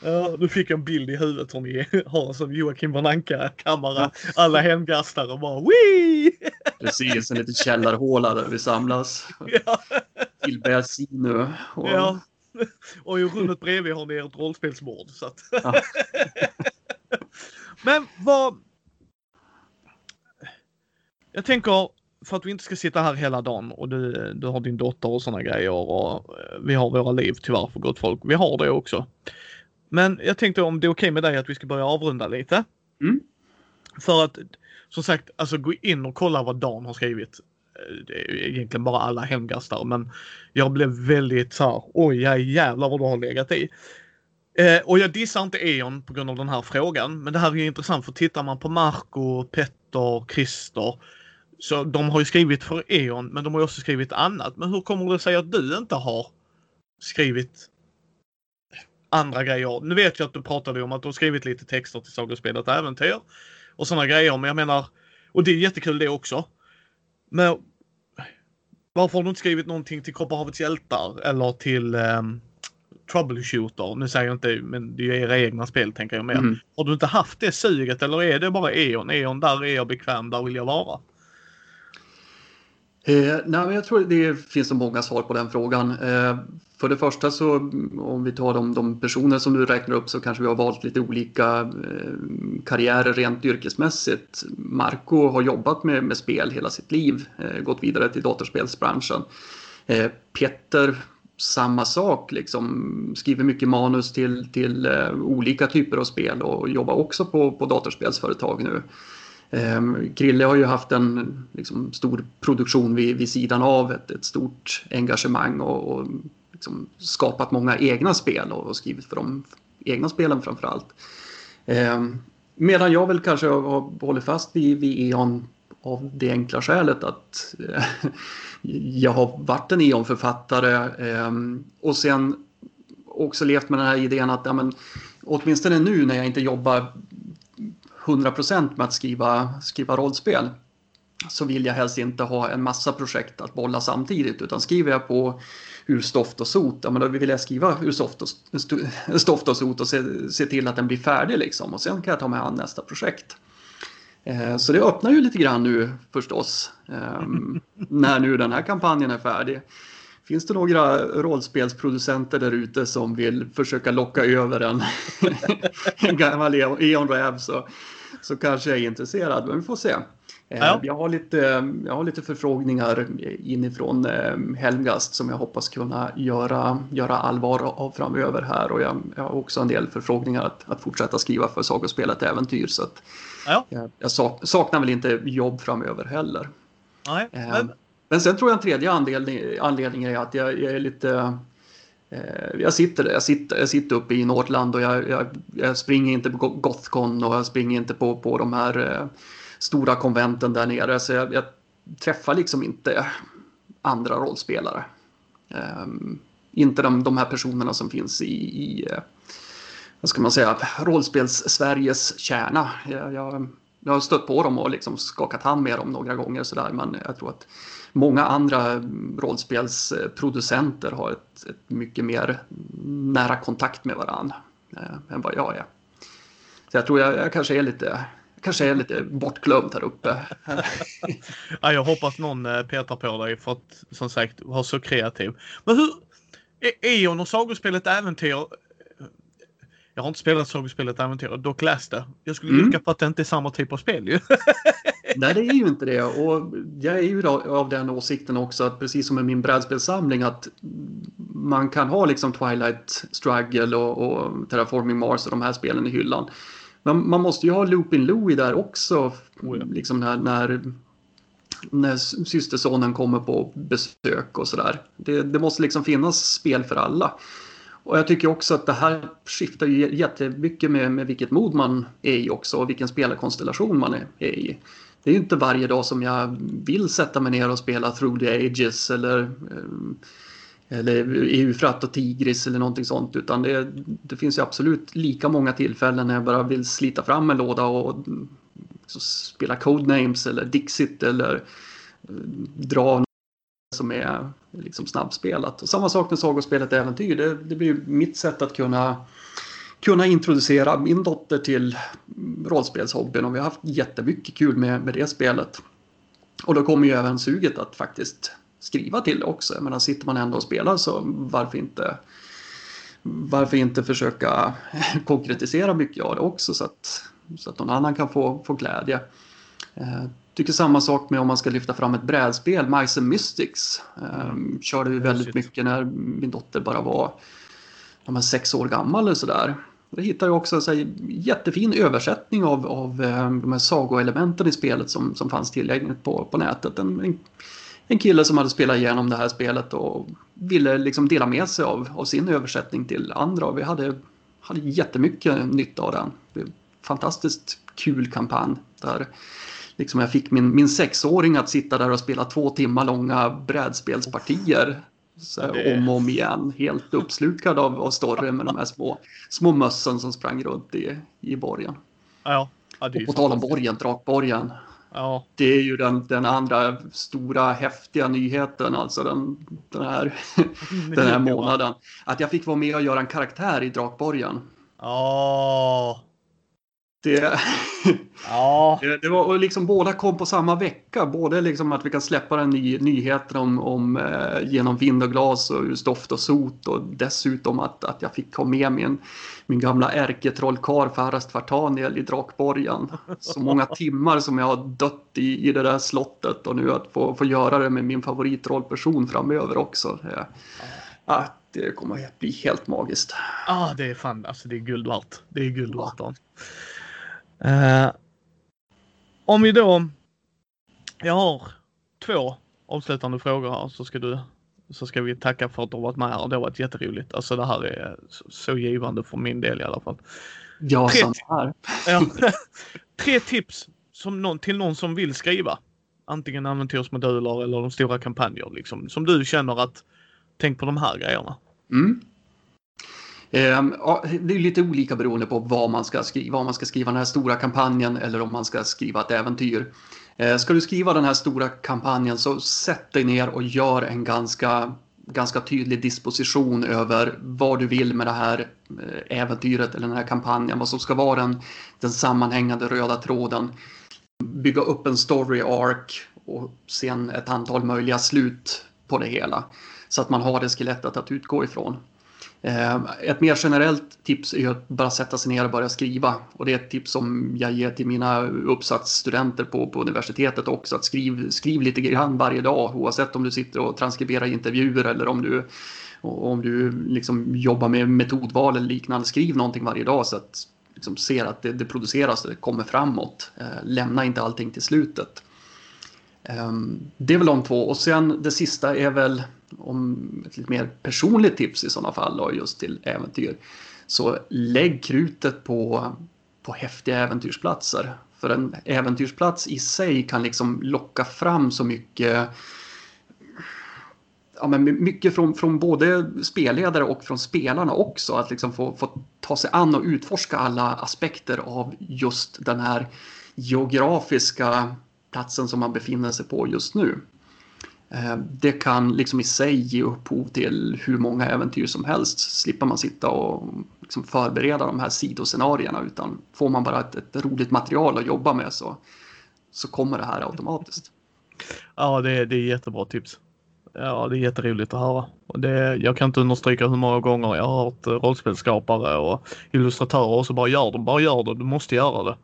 Ja, du fick en bild i huvudet som ni har som Joakim von Anka-kammare. Alla hemgastare bara Wii! Precis, en liten källarhåla där vi samlas. Ja. Till Bersinu. Och... Ja. Och i rummet bredvid har ni ert rollspelsbord. Så att... ja. Men vad... Jag tänker, för att vi inte ska sitta här hela dagen och du, du har din dotter och sådana grejer och eh, vi har våra liv tyvärr för gott folk. Vi har det också. Men jag tänkte om det är okej okay med dig att vi ska börja avrunda lite. Mm. För att som sagt, alltså gå in och kolla vad Dan har skrivit. Eh, det är egentligen bara alla hemgastar men jag blev väldigt så här, oj jävlar vad du har legat i. Eh, och jag dissar inte E.ON på grund av den här frågan, men det här är ju intressant för tittar man på Marco, Petter, Christer så de har ju skrivit för E.ON men de har också skrivit annat. Men hur kommer det sig att du inte har skrivit andra grejer? Nu vet jag att du pratade om att du har skrivit lite texter till Sagospelet Äventyr och sådana grejer. Men jag menar, och det är jättekul det också. Men varför har du inte skrivit någonting till Kopparhavets hjältar eller till um, Troubleshooter? Nu säger jag inte, men det är ju era egna spel tänker jag mer. Mm. Har du inte haft det suget eller är det bara E.ON? E.ON, där är jag bekväm, där vill jag vara. Eh, nej, jag tror det finns så många svar på den frågan. Eh, för det första så om vi tar de, de, personer som du räknar upp så kanske vi har valt lite olika eh, karriärer rent yrkesmässigt. Marco har jobbat med, med spel hela sitt liv, eh, gått vidare till datorspelsbranschen. Eh, samma sak, liksom skriver mycket manus till, till eh, olika typer av spel och jobbar också på, på datorspelsföretag nu. Um, Krille har ju haft en liksom, stor produktion vid, vid sidan av, ett, ett stort engagemang och, och liksom, skapat många egna spel och, och, skrivit för de egna spelen framför allt. Um, ehm, medan jag väl kanske har hållit fast vid, vid E.ON av det enkla skälet att eh, jag har varit en E.ON-författare eh, och sen också levt med den här idén att ja, men, åtminstone nu när jag inte jobbar 100% med att skriva, skriva rollspel så vill jag helst inte ha en massa projekt att bolla samtidigt utan skriver jag på ur stoft och sot, ja, men då vill jag skriva ur stoft och, stoft och sot och se, se till att den blir färdig liksom och sen kan jag ta mig an nästa projekt. Eh, så det öppnar ju lite grann nu förstås, ehm, när nu den här kampanjen är färdig. Finns det några rollspelsproducenter där ute som vill försöka locka över en, en gammal Eon Räv så, så kanske jag är intresserad, men vi får se. Eh, ja. Jag, har lite, jag har lite förfrågningar inifrån ehm, Helmgast som jag hoppas kunna göra, göra allvar av framöver här och jag, jag har också en del förfrågningar att, att fortsätta skriva för sagospelet Äventyr så att Ja. Jag, jag saknar väl inte jobb framöver heller. Nej, eh, men... men sen tror jag en tredje anledning, anledning är att jag, jag är lite eh, Eh, jag sitter, jag, sitter, jag sitter uppe i Nordland och jag, jag, jag, springer inte på Gothcon och jag springer inte på, på de här eh, stora konventen där nere. Så jag, jag träffar liksom inte andra rollspelare. Um, inte de, de här personerna som finns i, i eh, vad ska man säga, rollspels-Sveriges kärna. Jag, jag, jag, har stött på dem och liksom skakat hand med dem några gånger sådär, men jag tror att många andra rollspelsproducenter har ett, ett mycket mer nära kontakt med varandra eh, än vad jag är. Så jag tror jag, jag kanske är lite kanske är lite bortglömd här uppe. ja, jag hoppas någon eh, petar på dig för att som sagt vara så kreativ. Men hur, e- Eon och sagospelet Äventyr jag har inte spelat sagospelet Äventyr, dock läst det. Jag skulle mm. på att det inte är samma typ av spel ju. Nej, det är ju inte det. Och jag är ju av den åsikten också att precis som med min brädspelssamling att man kan ha liksom Twilight Struggle och, och Terraforming Mars och de här spelen i hyllan. Men man måste ju ha Loopin' Louie där också. Oh ja. Liksom när, när, när systersonen kommer på besök och sådär. Det, det måste liksom finnas spel för alla. Och jag tycker också att det här skiftar ju jättemycket med, med vilket mod man är i också och vilken spelarkonstellation man är, är i. Det är ju inte varje dag som jag vill sätta mig ner och spela Through the Ages eller, eh, eller Eufrat och Tigris eller någonting sånt utan det, det finns ju absolut lika många tillfällen när jag bara vill slita fram en låda och spela Codenames eller Dixit eller eh, dra som är liksom snabbspelat. Och samma sak med sagospelet Äventyr. Det, det blir mitt sätt att kunna, kunna introducera min dotter till rollspelshobbyn och vi har haft jättemycket kul med, med det spelet. Och då kommer ju även suget att faktiskt skriva till det också. Jag menar, sitter man ändå och spelar så varför inte varför inte försöka konkretisera mycket av det också så att, så att någon annan kan få, få glädje. Eh, Tycker samma sak med om man ska lyfta fram ett brädspel, Mice and Mystics. Um, körde vi väldigt mycket när min dotter bara var ja, sex år gammal eller sådär. Jag hittade också en jättefin översättning av, av um, de här sagoelementen i spelet som, som fanns tillgängligt på, på nätet. En, en, en kille som hade spelat igenom det här spelet och ville liksom dela med sig av, av sin översättning till andra. Och vi hade, hade jättemycket nytta av den. Fantastiskt kul kampanj. Där liksom jag fick min, min sexåring att sitta där och spela två timmar långa brädspelspartier. Det... Om och om igen. Helt uppslukad av, av storyn med de här små, små mössen som sprang runt i, i borgen. Ja, ja det och på tal om borgen, drakborgen. Ja. Det är ju den, den andra stora häftiga nyheten, alltså den, den, här, den här månaden. Att jag fick vara med och göra en karaktär i Drakborgen. Ja. Det, ja. det, det, var liksom båda kom på samma vecka. Både liksom att vi kan släppa ny, nyheten om, om eh, genom vind och glas och just doft och sot och dessutom att, att jag fick ha med min, min gamla ärketrollkarl Farast Vartaniel i Drakborgen. Så många timmar som jag har dött i, i det där slottet och nu att få, få göra det med min favoritrollperson framöver också. Det, att det kommer att bli helt magiskt. Ja, ah, det är fan alltså det är guld värt. Det är guld värt. Uh, om vi då. Jag har två avslutande frågor här så ska du så ska vi tacka för att du har varit med här. Det har varit jätteroligt. Alltså det här är så, så givande för min del i alla fall. Ja, tre, samma här. Tre tips som någon, till någon som vill skriva. Antingen äventyrsmoduler eller de stora kampanjer liksom. Som du känner att tänk på de här grejerna. Mm. Ehm, det är lite olika beroende på vad man ska skriva. Om man ska skriva den här stora kampanjen eller om man ska skriva ett äventyr. Ehm, ska du skriva den här stora kampanjen så sätt dig ner och gör en ganska, ganska tydlig disposition över vad du vill med det här eh, äventyret eller den här kampanjen. Vad som ska vara den, den sammanhängande röda tråden. Bygga upp en story arc och sen ett antal möjliga slut på det hela. Så att man har det skelettet att utgå ifrån. Eh, ett mer generellt tips är att bara sätta sig ner och börja skriva. Och det är ett tips som jag ger till mina uppsatsstudenter på, på universitetet också. Att skriv, skriv lite grann varje dag oavsett om du sitter och transkriberar intervjuer eller om du, om du liksom jobbar med metodval eller liknande. Skriv någonting varje dag så att liksom ser att det, det produceras och det kommer framåt. Eh, lämna inte allting till slutet. Ehm, det är väl de två och sen det sista är väl om ett lite mer personligt tips i sådana fall då, just till äventyr. Så lägg krutet på, på häftiga äventyrsplatser. För en äventyrsplats i sig kan liksom locka fram så mycket ja, men mycket från, från både spelledare och från spelarna också. Att liksom få, få ta sig an och utforska alla aspekter av just den här geografiska platsen som man befinner sig på just nu. Eh, det kan liksom i sig ge upphov till hur många äventyr som helst. Slipper man sitta och liksom förbereda de här sidoscenarierna utan får man bara ett, ett roligt material att jobba med så, så kommer det här automatiskt. Ja, det det är jättebra tips. Ja, det är jätteroligt att höra. Och det, jag kan inte understryka hur många gånger jag har hört rollspelsskapare och illustratörer och så bara gör det, bara gör det, du måste göra det.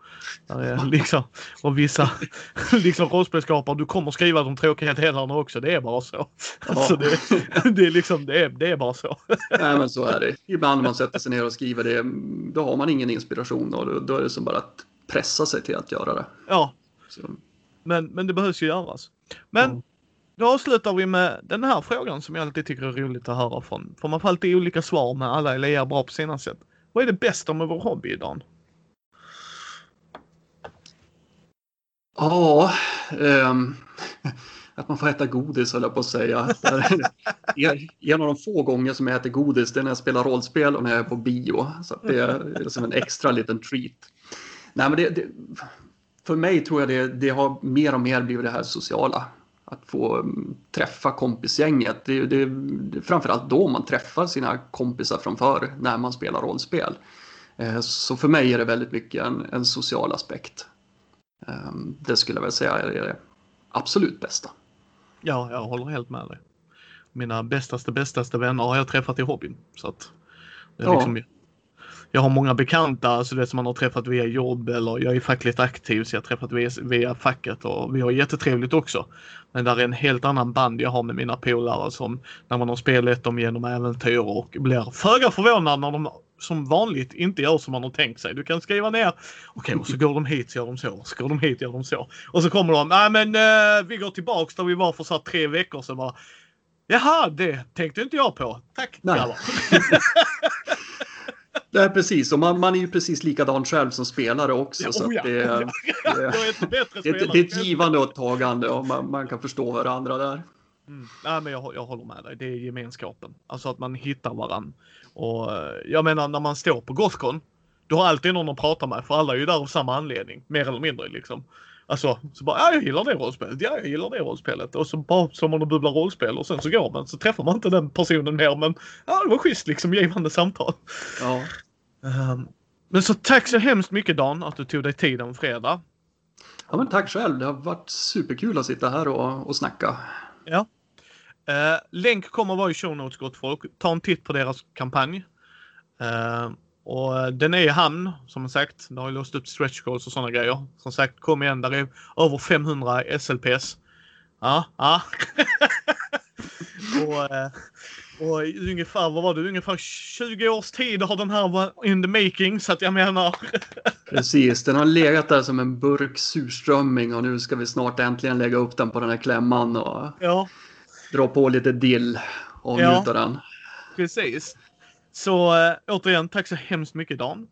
det liksom, och vissa liksom rollspelsskapare, du kommer skriva de tråkiga delarna också, det är bara så. Ja. Alltså det, det, är liksom, det är, det är bara så. Nej men så är det. Ibland när man sätter sig ner och skriver det, då har man ingen inspiration och då, då är det som bara att pressa sig till att göra det. Ja. Men, men det behövs ju göras. Men mm. Då avslutar vi med den här frågan som jag alltid tycker är roligt att höra från. För man får alltid olika svar men alla är bra på sina sätt. Vad är det bästa med vår hobby idag? Ja, um, att man får äta godis höll jag på att säga. en av de få gånger som jag äter godis det är när jag spelar rollspel och när jag är på bio. Så det är som en extra liten treat. Nej, men det, det, för mig tror jag det, det har mer och mer blivit det här sociala att få mm, träffa kompisgänget. Det, det, det är framförallt då man träffar sina kompisar från förr när man spelar rollspel. Eh, så för mig är det väldigt mycket en, en social aspekt. Ehm, det skulle jag väl säga är det absolut bästa. Ja, jag håller helt med dig. Mina bästaste, bästaste vänner har jag träffat i hobbyn. Så att det är ja. liksom jag har många bekanta alltså det som man har träffat via jobb eller jag är fackligt aktiv så jag har träffat via, via facket och vi har jättetrevligt också. Men där är en helt annan band jag har med mina polare som när man har spelat dem genom äventyr och blir föga förvånad när de som vanligt inte gör som man har tänkt sig. Du kan skriva ner, okej okay, och så går de hit så gör de så, så går de hit gör de så. Och så kommer de, nej men uh, vi går tillbaks där vi var för så tre veckor sedan bara. Jaha, det tänkte inte jag på. Tack Nej. Nej, precis. Och man, man är ju precis likadan själv som spelare också. Ja, så oh ja. det, det, det, det, det, är ett givande och ett tagande och man, man kan förstå varandra där. Mm. Nej, men jag, jag håller med dig. Det är gemenskapen. Alltså att man hittar varandra. Och eh, jag menar när man står på Gothcon. Du har alltid någon att prata med för alla är ju där av samma anledning. Mer eller mindre liksom. Alltså, så bara, ja jag gillar det rollspelet, ja jag gillar det rollspelet. Och så bara står man och bubblar rollspel och sen så går man så träffar man inte den personen mer men ja det var schysst liksom givande samtal. Ja. Um, men så tack så hemskt mycket Dan att du tog dig tid en fredag. Ja men tack själv, det har varit superkul att sitta här och, och snacka. Ja. Uh, länk kommer vara i show notes gott folk. Ta en titt på deras kampanj. Uh, och eh, den är i hamn som sagt. Det har ju låst upp stretch goals och sådana grejer. Som sagt, kom igen. Där är över 500 SLPS. Ja, ja. och, eh, Och ungefär, vad var det, ungefär 20 års tid har den här varit in the making så att jag menar. Precis, den har legat där som en burk surströmming och nu ska vi snart äntligen lägga upp den på den här klämman och ja, dra på lite dill och Ja. njuta den. precis. Så äh, återigen, tack så hemskt mycket Dan.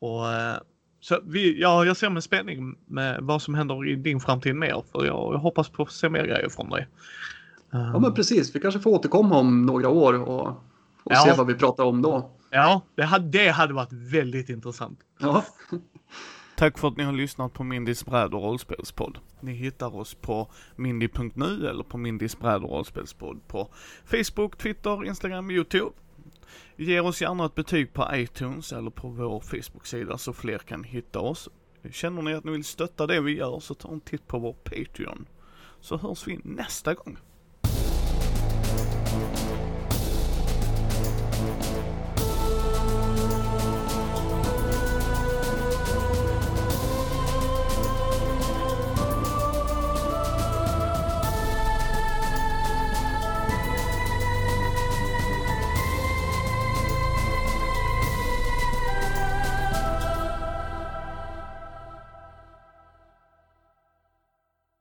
Och äh, så vi, ja, jag ser med spänning med vad som händer i din framtid mer. För jag, jag hoppas på att se mer grejer från dig. Ja men precis, vi kanske får återkomma om några år och, och Ja. se vad vi pratar om då. ja det, hade, det hade varit väldigt intressant. Ja, Tack för att ni har lyssnat på Mindys bräd och rollspelspodd. Ni hittar oss på mindy.nu eller på Mindys bräd och rollspelspodd på Facebook, Twitter, Instagram, Youtube. Ge oss gärna ett betyg på iTunes eller på vår Facebook-sida så fler kan hitta oss. Känner ni att ni vill stötta det vi gör så ta en titt på vår Patreon. Så hörs vi nästa gång.